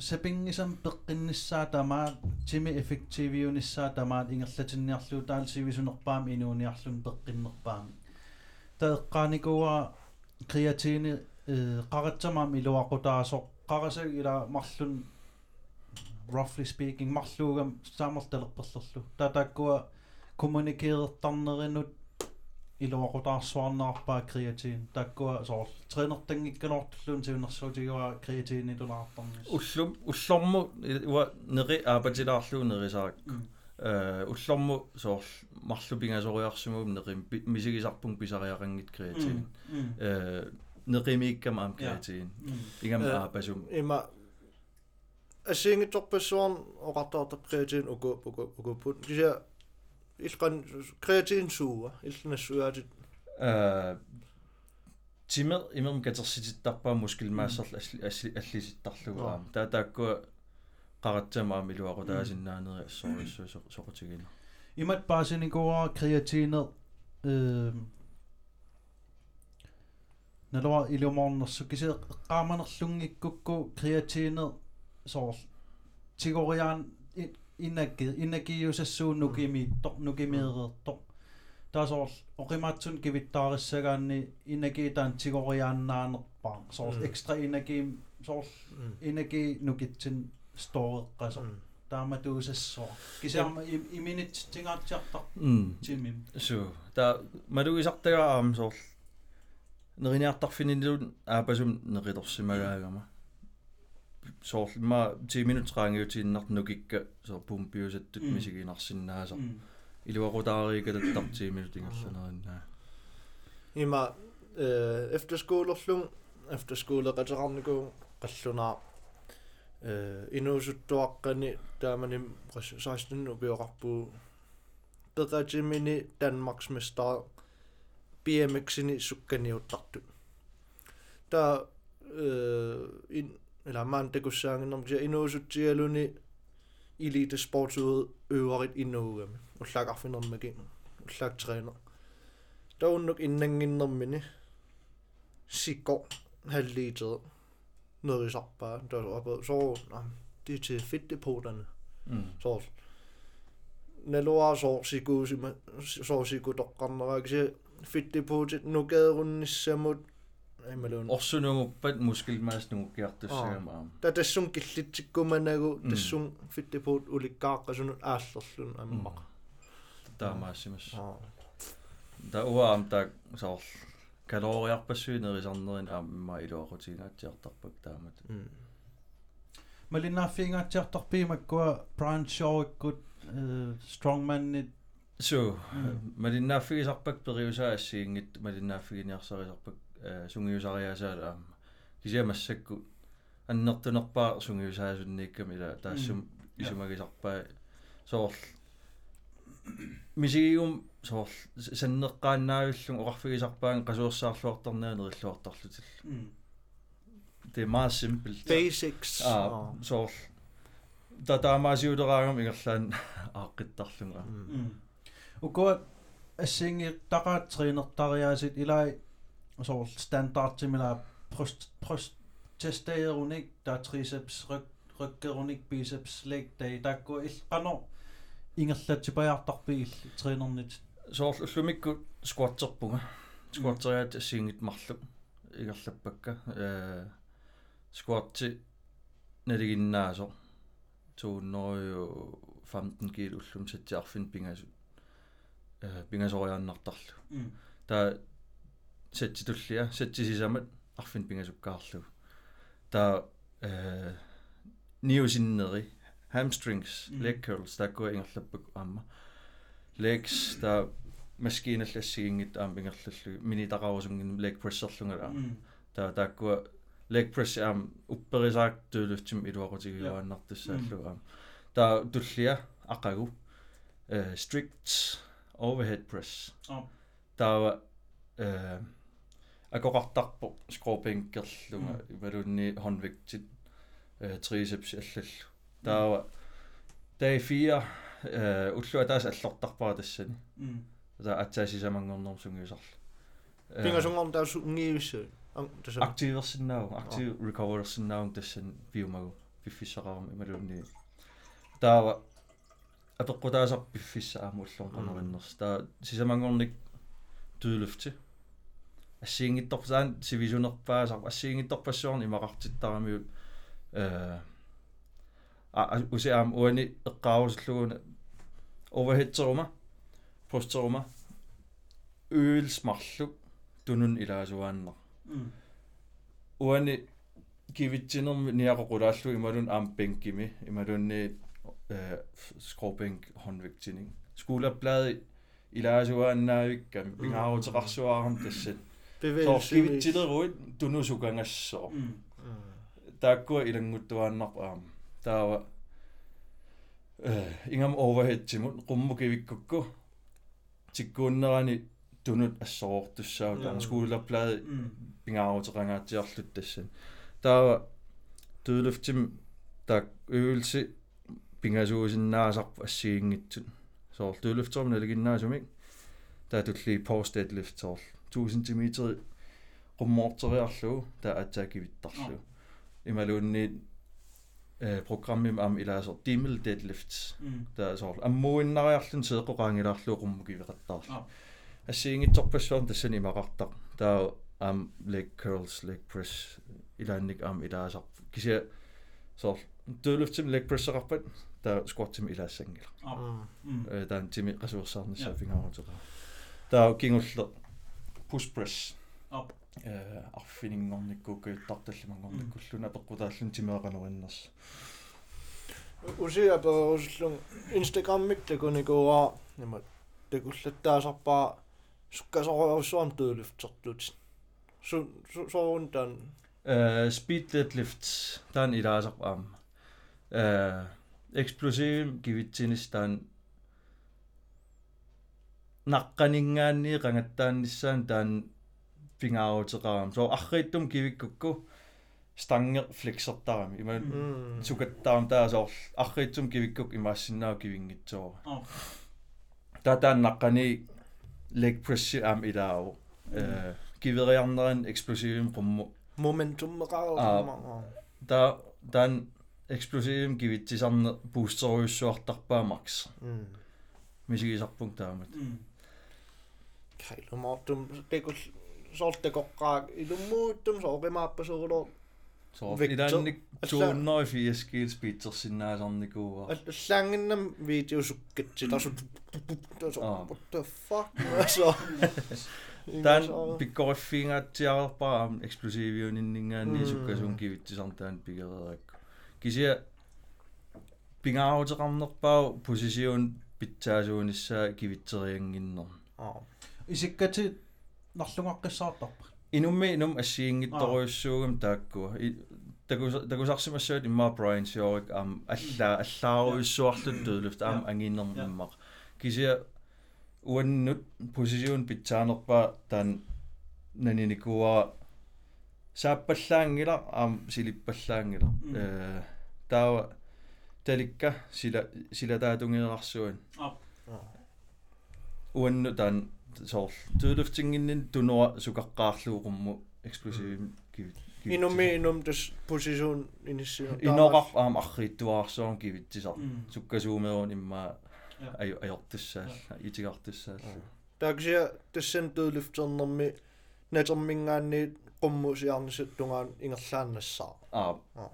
sepingisam peqqinnissaa tamaa timi effektiviunissaa tamaa ingerlatinniarlu taal sivisunerpaam inuuniarlun peqqinnerpaam taeqqaanikuwa kreatiini qaratsamaam iluaqutaasoq qarasag ila marlun roughly speaking марлуугам саамерталерперлерлу татаккуа kommunikeertarnerinut илуақутаарсуарнаарпаа креатин таккуа соор тренертангиккалортуллуун сиунерсуутигуа креатин илулаартарнис уллум уллорму уа нери аапатилаарлуу нерисарак э уллорму соор марлупингасориарсумуум нерим мисигисарпун писариарангит креатин э неримииккама аам креатин ингам Э, аапасум има асингиторпассуарн оқартаартап креатин уку уку укуппут кися илқан креатин сууа иллнассуаатит э тимер имерм катерсититтарпаа мускилмаассерл аллиситтарлугу аам таа тааккуа qaratсамаам илуақутаасиннаанери ассориссуу соқутигина имат паасиникуа креатинер э налуа илуморнерсу кисе эққааманерлунгиккукку креатинер соор тигориаан инакки инакиусассуун нукимиитто нукимиереерто таасоор оқимаатсун кивиттаариссагаанни инакиитаан тигориааннаанерпаа соор экстра инакиим соор инаки нукитсин стоореққасо тааматуусассоо кисаама иминит тингаатсиартар м тимим су та малуисартагаам соор нериниартарфинилуун аапасум неқиторсимагаагама соор ма 10 минут раангиутииннарт нукикка соор пумпиусаттут Mm. мисигинарсиннаасо илуақутаарикалаттар 10 минут ингерланериннаа има э efterskolerlung efterskoleqaterarniku qallunaa э инуусуттуаққани таамани 16 упиоқарпуу пеқатимини Danmarksmester BMX-ини сукканиуттартут та э ин eller mandekussangenom gdzie inuusutjialuni elite sportsuud øverit innuugami ullak arfinermagi ullak træner. Taunnuk innanginnermini sikko halliitet nerisarpaa tausapa so det er til fedtdepoterne. Mm. så naluar så siku så siku tokkarneraaksi fedtdepotit nukaerunnissamut nukaderunnissamut aimalun орсунугуппат мускилмааснугуккиартуссагамаа ta tassun killitsikkumanagu Mm. tassun feddepot ulikkaaqqasunut aallerlun ammaq таамаассимас та уаам так соор калориарпассуинерисарнерин аамма илуақутигаатсиартарпак таамат малинааффиингаатсиартарпиимаккуа Brian Shaw иккут э strongman-нит су малиннааффигисарпак периусаа ассиингит малиннааффигиниарсарисарпак сунгиусариасаала аама кисиамассакку аннертунерпаа сунгиусаасуннииккам ила таассум исумагисарпаа соор мисигиум соор саннеққааннаавиллун оқарфигисарпаан қасуерсаарлуартарнаанериллуартарлутил det er meget simpelt basics. Ah så der der er meget sjovt der om Irland aqittarlunga укуа ассинги тақааттринертариаасит илай соор стандартимила прост прост тестаеруник та трицепс ryg ryggerunik biceps leg day такку иллqano ингерлатсипаjaartarpi илli тренернит соорлу уллумикку скваттерпуга скваттериат ассиингит марлу игерлаппакка э скватти налигиннаасо тууннериу 15 кил уллум сатсиарфин пингасу. Э пингасориааннартарлу таа сатситуллиа сатсисисамат арфин пингасуккаарлу таа э ниусиннери hamstrings leg curls тааккуа ингерлаппак аама legs таа маскиналлассигингит аама ингерллу минитақарусунгин leg pressерлунгала таа тааккуа leg press аама упперисаак туулутсим илуақутигиуааннартуссааллу аама таа туллиа ақагу э strict overhead press. Таа э акоқартарпо скропинкерлунга ималунни håndvægtit э triceps аллаллу таава тай 4 э уллуа таас аллортарпара тассани таа атсаасисамангорнерм сунгиусарла пингасунгорн таа сунгиуссу тасаа активерсиннаау актив recovererсиннаау тассан биумагу пиффиссақарам ималунни таава апеққутаасар пиффиссааму уллуун қанериннерс таа сисамангорник туулуфти ассиингитторпаан сивисунерпаасар ассиингитторпассуарни имақартиттарамиут э а усеам уани эққарусуллугуна overhead-терума постерума øelsмарлу тунун илаасуааннер уани кивитсинерми ниақоқулааллу ималун аам бенкими ималунни э скробенк håndvægtning skulderblad илаасуааннаавикками пингаарутеқарсуаарам тассат Bevegelsevis. Jadi dunu suka ngeso. Takku ilang mutua nok am. Tawa. Ingam overhead timut rummu kivikkukku. Tikkunnerani tunut assoortussau taama mm. skuulerplade pingaarutiqangaatiarlut mm. tassan. Tawa tydeluftim tak øvelse pingasuusinnaasarp assiinngitsun. Soor tydeluftormi naliginnaasumik. Taatulli post deadlift soorl. 1000 cm qummoorteriarlugu taa atsaakivittarlu imaluunni э программим ам илаасер тимел deadlifts. Таасоор аммуиннариарлун сеэккоqaangилаарлуuqummu кивеқаттаарла ассиингитсорпассуарн тассани имақартақ таа ам leg curls leg press илаанник ам илаасар кися соор deadliftим leg press эқарпат таа squat-тим илаассангила э таан тими қасуерсаарнссаа фингаарутеқа таа кингулле push press э арфинингорниккукуиттарталлимангорниккуллуна пеққутааллун тимеэқанериннерс усиа перуслун инстаграммик такуникуа нема такуллаттаасарпаа суккасоруусуарм туулифтертут су соорун тан э speed deadlifts таан илаасарпаама э explosive givitsinис таан наққанингаанни қангаттаанниссаан таан пингаарутеқарам со аррииттум кивиккукку станге флексертарами има сукаттарам таасоор арриитсум кивиккук имаассиннаа кивингитсоо татааннаққани leg press am илааву э кивериарнерин explosive qummu. Momentum меқарерсимаа та дан explosive кивитсисарне бустеруйуссуартарпаа макс мисигисарпунг таамат Kailumaartum tekus sortikokkaak ilumuuttum soqimaappasurulor Sort idannik tuunnoi fieskil spitsersinnaasarnikuuga. Allanginnam videosukkitsi mm. tasu what the fuck so. Tän pikkoriffiingaatiarpaa eksklusiiviuninningaanni mm. sukkasuun kivittisartaan pigererakku. Kisia pingaarutiqarnerpaa position pitsaasuunissa kivitserianginner. Исиккати нарлунгаққиссаартарпа инумми инум ассиингитторуйуссуугам тааккуа такусарсимассуат имма брайан сиорик ам аллаа аллааруйуссуарлут туулуфт аам ангиннермиммақ кисия уаннут посисиун питсаанерпаа таан наниникуа сааппаллаангила аам силиппаллаангила э таава таликка сила сила таатунгерарсуан уанну таан соор туулуфтингиннин тунуа сукаққаарлууқумму эксплосив кивит инумми инум тас посисиун иниссиу инорар аам аррииттуаарсуарн кивитсисар суккасуумерун имма Ja. aju ajortussaalla itigartussaalla taaksia tassan tuulufternermi natermingaanni qummusiarnisut tungaan ingerlaannassaa aa Ah.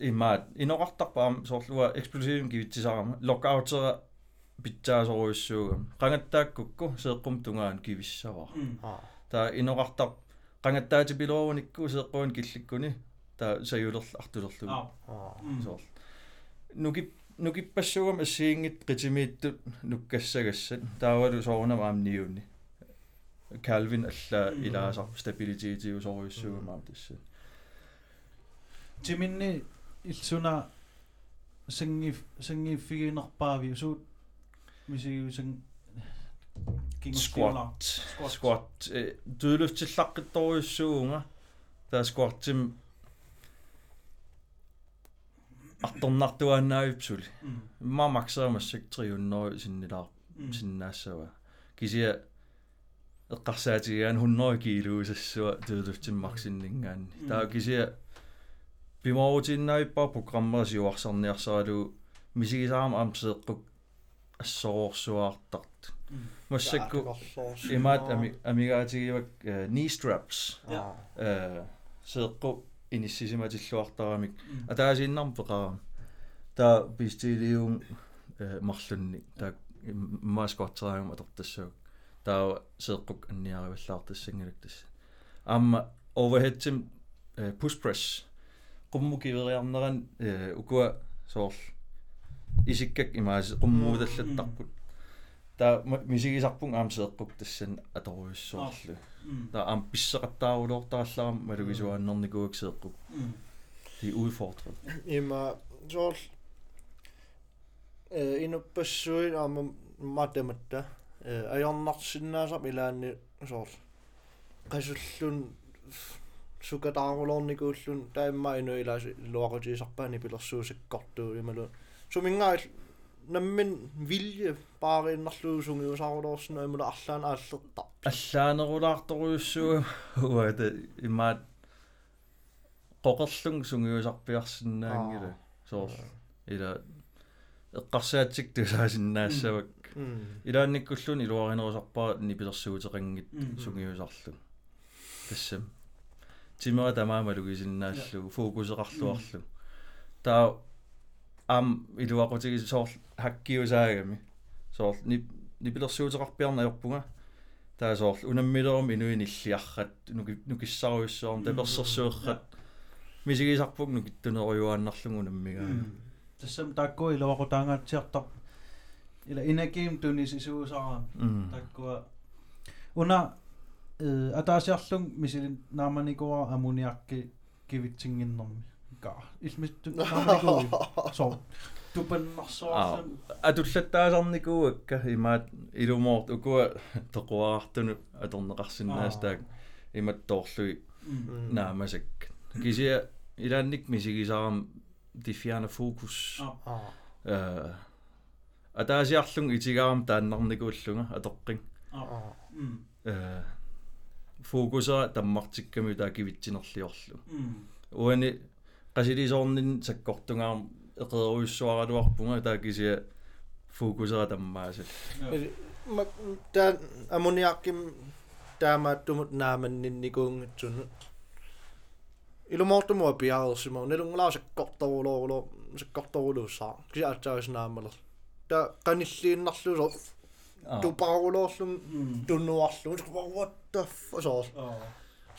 имаат иноқартарпаам соорлуа эксплосивим кивитсисарама локаутера питсаасоруйуссууга қангаттааккукку сеэққум тунгаан кивиссаваа Mm. аа таа иноқартар қангаттаати пилооруникку сеэққуан килликкуни таа саюлерл артулерлуги Ah. аа Mm. соор нуки нукиппассугам ассиингит қитимииттут нуккассагассат таавалу соорнам аамниуни Calvin алла илаасар стабилитиитиу соруйуссуугамаам тасса Timinni ilsuna singi singifiginerpaavi suut misiusing squat squat дүүлүфтиллаққитторюссуунга таа squat-им арторнартуааннаавипсули Mm. ма максаамассак 300 синнилаар синнаассава кисия эққарсаатигаан 100 килуусассуа дүүлүфтиммарсиннингаанни таа кисия бимоорутиннаиппаа программерасиуарсарниарсаралу мисигисаама амсеэққук ассоорсуаартарт массакку имаат ами амигаатигивак knee straps. Аа э сеэққу иниссисиматиллуартарамик Mm. атаасииннарм пеқарам таа пистилиум э марлунни таа маскоттераам атортассагук таа сеэққук анниариваллаартассангалак тасса аама overhead-тим э push press qummukiveриарнеран э укуа соорл исиккак имаас qummuudallаттарпут таа мисигисарпун аам сеэққук тассан аторуйуссоорлу Mm. таа аам писсеқаттаарулуортаралларам малугисуааннерникуак сеэққук Mm. de er udfordret има жол э инуппассуин аама математта э аёрнарсиннаасап илаанни соор qasullun sukataaruloornikuullun taimma inu ilaas luaqutiisarpaani pilersuusakkortuu imalu sumingaal наммин vilje paarinnerluusungiusaruloorsina imula arlaan aallerta аллаанерулаарторуйуссуга уата имаат qoqerlung sungiusarpiarsinnaangila soor ila эққарсаатсик тусаасиннаассавак илаанниккуллун илуаринерусарпаа нипилерсуутеқангит Mm. сунгиусарлу тассам тимера тамаамалугисиннааллу фокусеқарлуарлу таа ам илуақутиги соор хаккиусаагами соор нип нипилерсуутеқарпиарна аёрпунга таа соор унаммилерум инуин иллиаррат нуки нукиссаруйуссуарм таперсерсуеррат мисигисарпук нукиттунеруйуааннарлугу наммигаа тассам таакку илуақутаангаатсиартар ила инакиим тунис исуусараа м таккуа уна э атаасиарлун мисилин нааманикуа амуниарки кивитсингиннэрми каа илмитту нааманикуи со тупаннарсуарлун атуллаттаасарникууакка имаат илумоорт укуа тоқуаартуну аторнеқарсиннаастаак иматтоорлуи наамасак кисия илаанник мисигисарам дифиана фокус аа э атаасиарлун итигарам тааннарникууллунга атоққин аа м э фокуса таммартикками таакивитсинерлиорлу м уани qasilisoornin sakkortungaarum eqeruissuaraluarpunga taakisia фокусера таммаасат мак таа амуниарким таамааттумут нааманнинникуунгатсуну илумоортумуа пиаарсимау налунгалаа саккорторулоорлоо саккорторулууссаа кисаатсаагиснаамалер таа каниллииннарлусо тупаарулоорлун туннуарлун what the f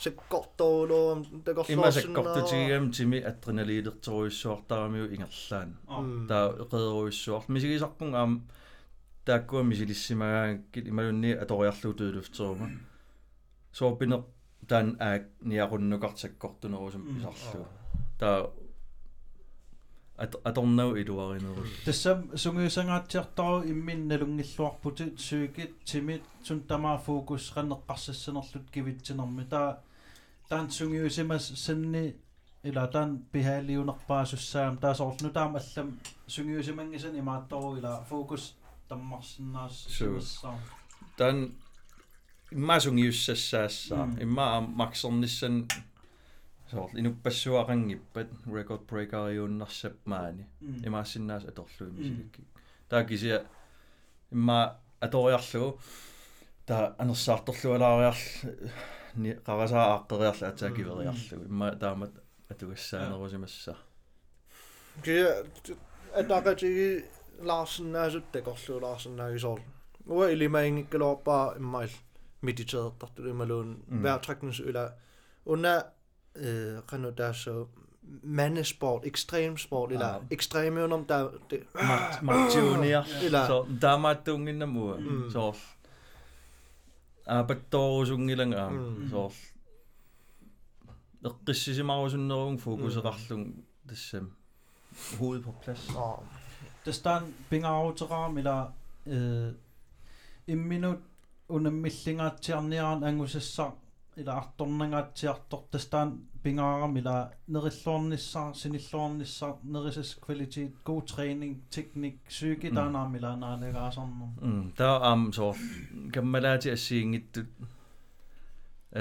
соо аа саккорторулоо има такорлуарсинаа саккортутигиам тими адреналиилертеруиссуартарамиу ингерлаан. Таа эқеруиссуар мисигисарпун аам тааккуа мисилиссимагаангкит ималунни аториарлуу туулуфтерума соорпине таан аак ниаруннукартсаккортунерусум писарлу таа ат аторнау илуаринерус. Тассам сунгиусангаатсиартару имминналунгиллуарпути сүйкит тимит сун тамаа фокус qanneqqarsassinerlut kivitsinermi taa таан сунгиусимас санни ила таан пихаалиунерпаасуссаам таасоорлну таам аллам сунгиусимангисан имааттору ила фокус таммарсиннаас симассаа таан иммаасунгиуссассаассаа Mm. имма максернissan соор инуппассуақангиппат record breaker иуннарсапмаани имаассиннаас аторлуи мисиликки таа кisia имма аториарлугу та анерсаарторлуалаариарл ни қарасаа ааққериарла атаакивериарлугу имма таамат атугассаанерусимасса ке атаакатиги лаарсинаасут такорлуу лаарсинаагисоор уа илимаингиккалоорпаа иммаил медитеэртарту ималуун вертræknings ула уна э кану таассо mandesport, ekstrem sport, eller Ah. ekstremium, der... Det, мартиуниар Ила. со таамааттуунгиннамуа Mm. соор аапаттоорусунгилангаа Mm. соор эққиссисимарусуннерун фокусеқарлун тассам hoved på plads og, Tästä pingauteraam ila imminut unemmillingaatiarniaraan angusassa ila artornangaatiartor tästä pingaaram ila nerillornissar sinillornissar nerisas kvalitet god træning teknik psyke Mm. daanaam ila naalegaasarnum mm tаа аам соор каммалаати ассиингиттут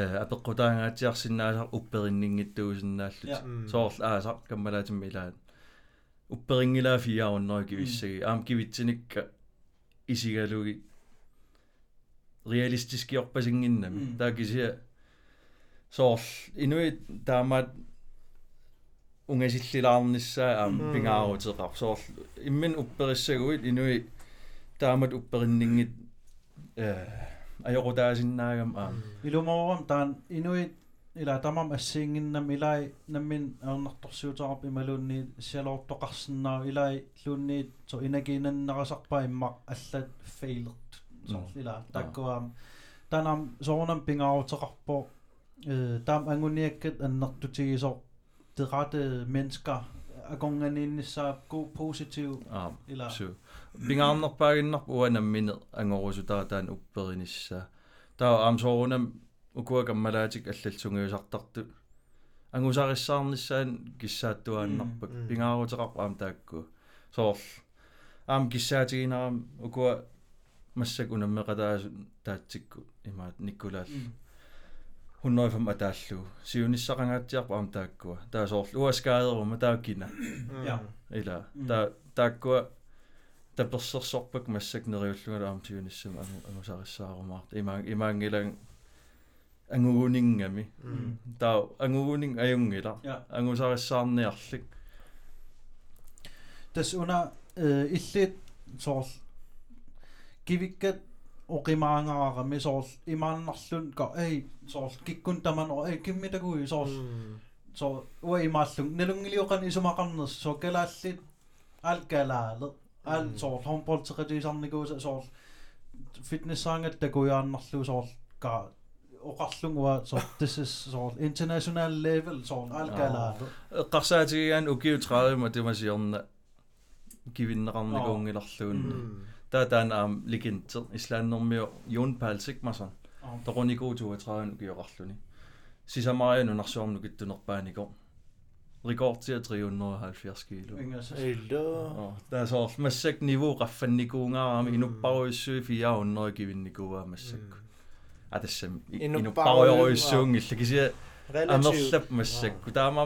э апеққутаангаатиарсинаасар уппериннингиттуусиннааллут Ja. mm, соор аасар каммалаатимми илаат упперингилаа фиааруннери кивиссаги аам кивитсиникка исигалуги реалистискиорпасингиннами Mm. таакисиа соор инуи таамаат унгасиллилаарнissaа аам Mm. пингаарутеқар соор иммин уппериссагуит инуи таамат уппериннингит э ajorutaasinnаагам аам ilumooram taan inuit ila tamam assiinginnam ilai nammin aernartorsiutarap imaluunni sialoortoqarsinnaa ilai luunniit so inagiinannarasarpa imma allat failert so Mm. ila takkuam tanam soornam pingaaruteqarpo øh tam anguniakkat annertutigisor det rette mennesker agonganiinnissaa god positiv аам ila су пингаарнерпаагиннарпу уанаммине ангорусутаа таан упперинissaa таа аам соорунам укуа каммалаатик аллалсунгиусартарту ангусариссаарнissaан киссааттуааннарпак Mm. пингаарутеқарпу аам таакку соор аам киссаатигинарам укуа массак унаммеқатаасу таатсикку имаат никкулаал Mm. 105 атааллу сиунissaqangaatiarpu aam taakkua taa soorlu uaskaaderuма taakina mm, ila Mm. taa taakkua таперсерсорпак массак нериуллугала аам сиунissama ангусарissaarumaart имаан имаангилан ангугунингами mm, таа ангугунинг аюнгила ja. Ангусариссаарниарлик tas una øh, illit soor kivikkat oqimaangaarami soor imaannarlun ka ei soor kikkun taman o ei kimmitagui soor mm, soor ua imaallung nalungiliuqan isumaqarners so kalaallit alkalaalet al Mm. soor håndboldteqatiisarniguusa soor fitnessaangat takuyaannarlu soor ka oqarlungua soor this is soor international level soor alkalaalet эққарсаатигигаан укиу 30 тимасиорна кивиннеқарникуунгиларлуунни mm, таа таан аам легендер ислааннэрмио Jon Paul Sigmarsson Ja. торунику 32 укиоқарлуни сисамариану нарсуарну киттунерпаанико рекордтиа 370 кило Inga, Illa. Оо таа соор массак ниву qaffannikuungаарами Mm. инуппаруиссуи 400 кивинникуаа массак Mm. атассам Inupparuiu- инуппаруйоруиссуунги кisia Relativt. амерлап массакку таама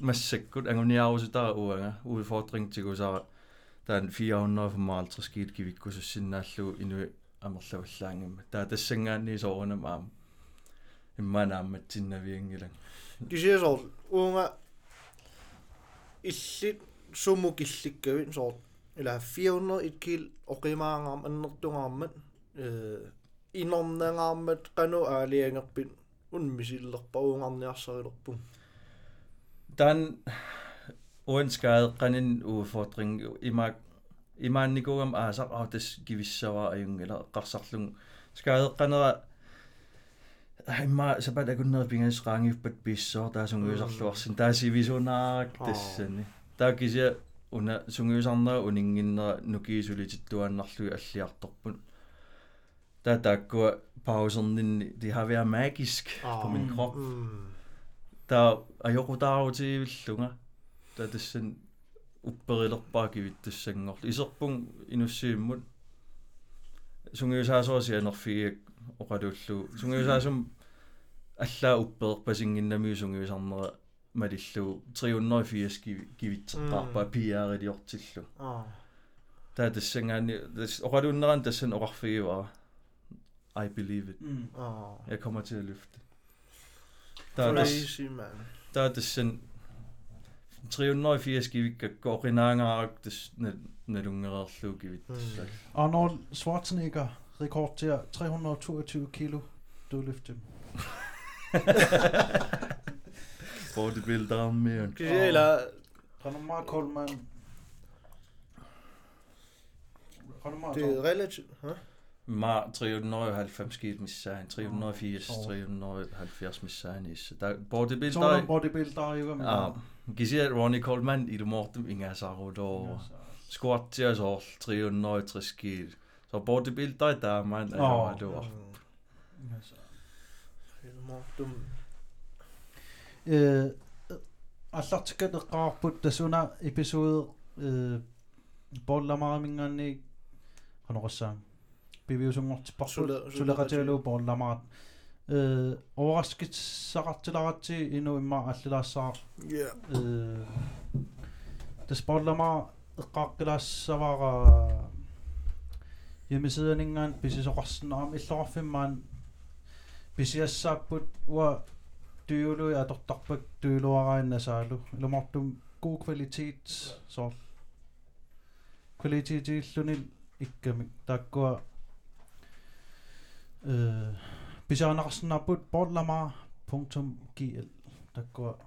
массаккут ангуниарусутара уага udfordring тигусара таан 455 кил кивиккусуссиннааллу инуи амерлаваллаангамма таа тассангаанни соорунам аам иммаанаамматсиннавиангилан Kisiä soor uunga illit sumu killikkavin soor ila 401 kil oqimaangaam annertungaammat э inornangaammat qanu aaliangerpin unmisillerpa uungarniarsarillerpum таан уанскаеққанин udfordring имаак имаанникугам аасақ аутас кивиссаваа аюнгила эққарсарлун скаеққанера имма сапат акуннери пингасеқаангиффат писсоо таасунгуисарлуарсин таасивисунаарак Аа. тассани таакisia уна сунгуисарнера унингиннера нукиисулититтуаннарлуи аллиарторпут таа тааккуа паусернинни de har været magisk på min krop mm, таа ajorutaarutiivillunga таа тассан упперилерпаа кивиттуссангорл исерпун инуссииммут сунгиусаасоосианерфигиак оқалууллу сунгиусаасум аллаа упперерпасингиннами сунгиусарнера малиллу 380 кивитсеққарпаа пиаарилиортиллу ah таа тассангаани тас оқалууннеран тассан оқарфигивара I believe it Mm. Åh. jeg kommer til at løfte tаа тас Crazy, man. tаа tassan 380 korinangaaragtus nalungererluukivit Arnold Schwarzenegger rekord til 322 kilo dødløfte. Bodybuilder mere. Eller Renomar Koldman. Renomar Det er relativt, hæ? Ma 390 skidt missagen, 380, 370 missagen is. Der bodybuilder. Sådan bodybuilder jo med. ah gisia Ronnie Coleman i det mortum inga sarudo squat til så 360 skid så bodybuilder der man Åh. er jo Mm. Ilmortum. Øh, аллартиккат эққарпут тасуна эпизод э болламарамингаанни канеқассаам пивиусунгортиппарпут Sule- сулеқатиалуу болламарат э овараскитсақартиларатси ину имма аллилаассаа Ja. э тас боллама эққааққилаассавара hjemmesideningaan писисоқарсинаам иллоқарфиммаан писиассааппут уа тюулуи атортарпак тюулуараиннасаалу илумартум god kvalitet så kvalitetsilluni ikkami takkua øh Pisaanaqarsunaarput porlamaa.gl takkua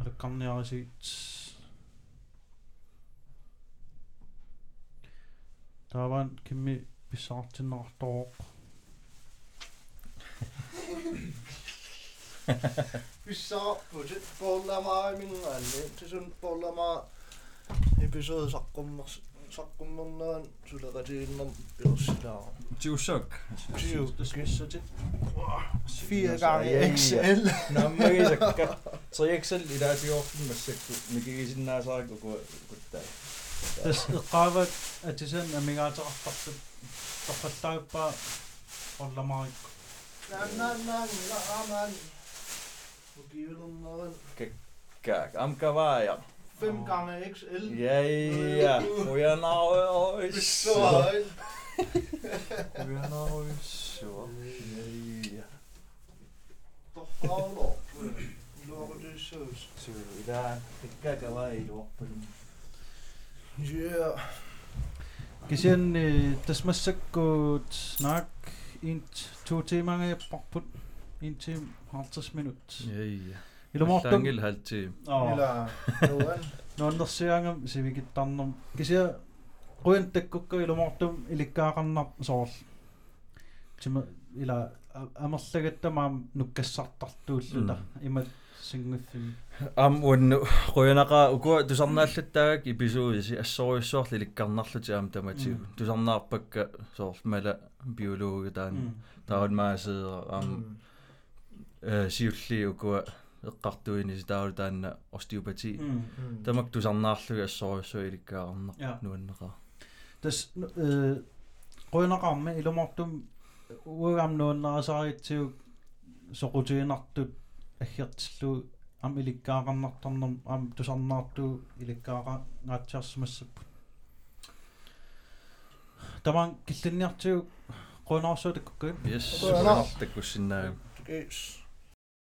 alakkarniarisiit Tavan kimmi pisaartinnaartoroq Pisaarput porlamaa minngaalli tusun porlamaa episode saqqummersi 조금만 줄여가지는 뼈시다. 지우석. 지우석. Fire gange XL. Nå, men ikke så godt. Så jeg XL i dag til orden, men så med gik i sin nær, så jeg kunne gå dag. Hvis det gavet, at det sådan, at man ikke har til opfattet, så forstår bare, og lad mig ikke. Nej, nej, nej, 5 gange XL. Ja, ja. We are now always so. We are now always so. Ja, ja. Tohtaudok. Lopetussuus. Syrjään. Pitkäkä laiduoppelun. Yeah. Gesehen, äh, das muss so gut snack in to timer. gebracht. In Thema 50 minutter. Ja, ja. Ilumortum langil halti Ila. Nuan. нуаннерсиангам сивикиттарнерм кисиа quyan takkukka ilumortum ilikkaaqarnar soorl тима ила амерлagattamaam нуккассартартууллута имат сингуффими am unnu qoyanaqa ukua tusarnaallаттаагак episoodisi assoriussoorli ilikkarnarluti aam tamati Mm. tusarnaarpakka soorl mala biologi taan taun maaseera am э сиулли укуа эққартуини ситаалу таанна остеопати тамак тусарнаарлуги ассориуссуи иликкаарнар Ja. нуаннеқаа тас э quyanaqarmi ilumortum уагам нуаннерасаариитсиу соқутиинартут аггертиллу ам иликкаақарнартарнерм ам тусарнаарту иликкааqa ngaatсиарсимассаппут таман киллинниартиу quyanarsuutakkukkуин yes Quyanaq. таккуссинаа Yes.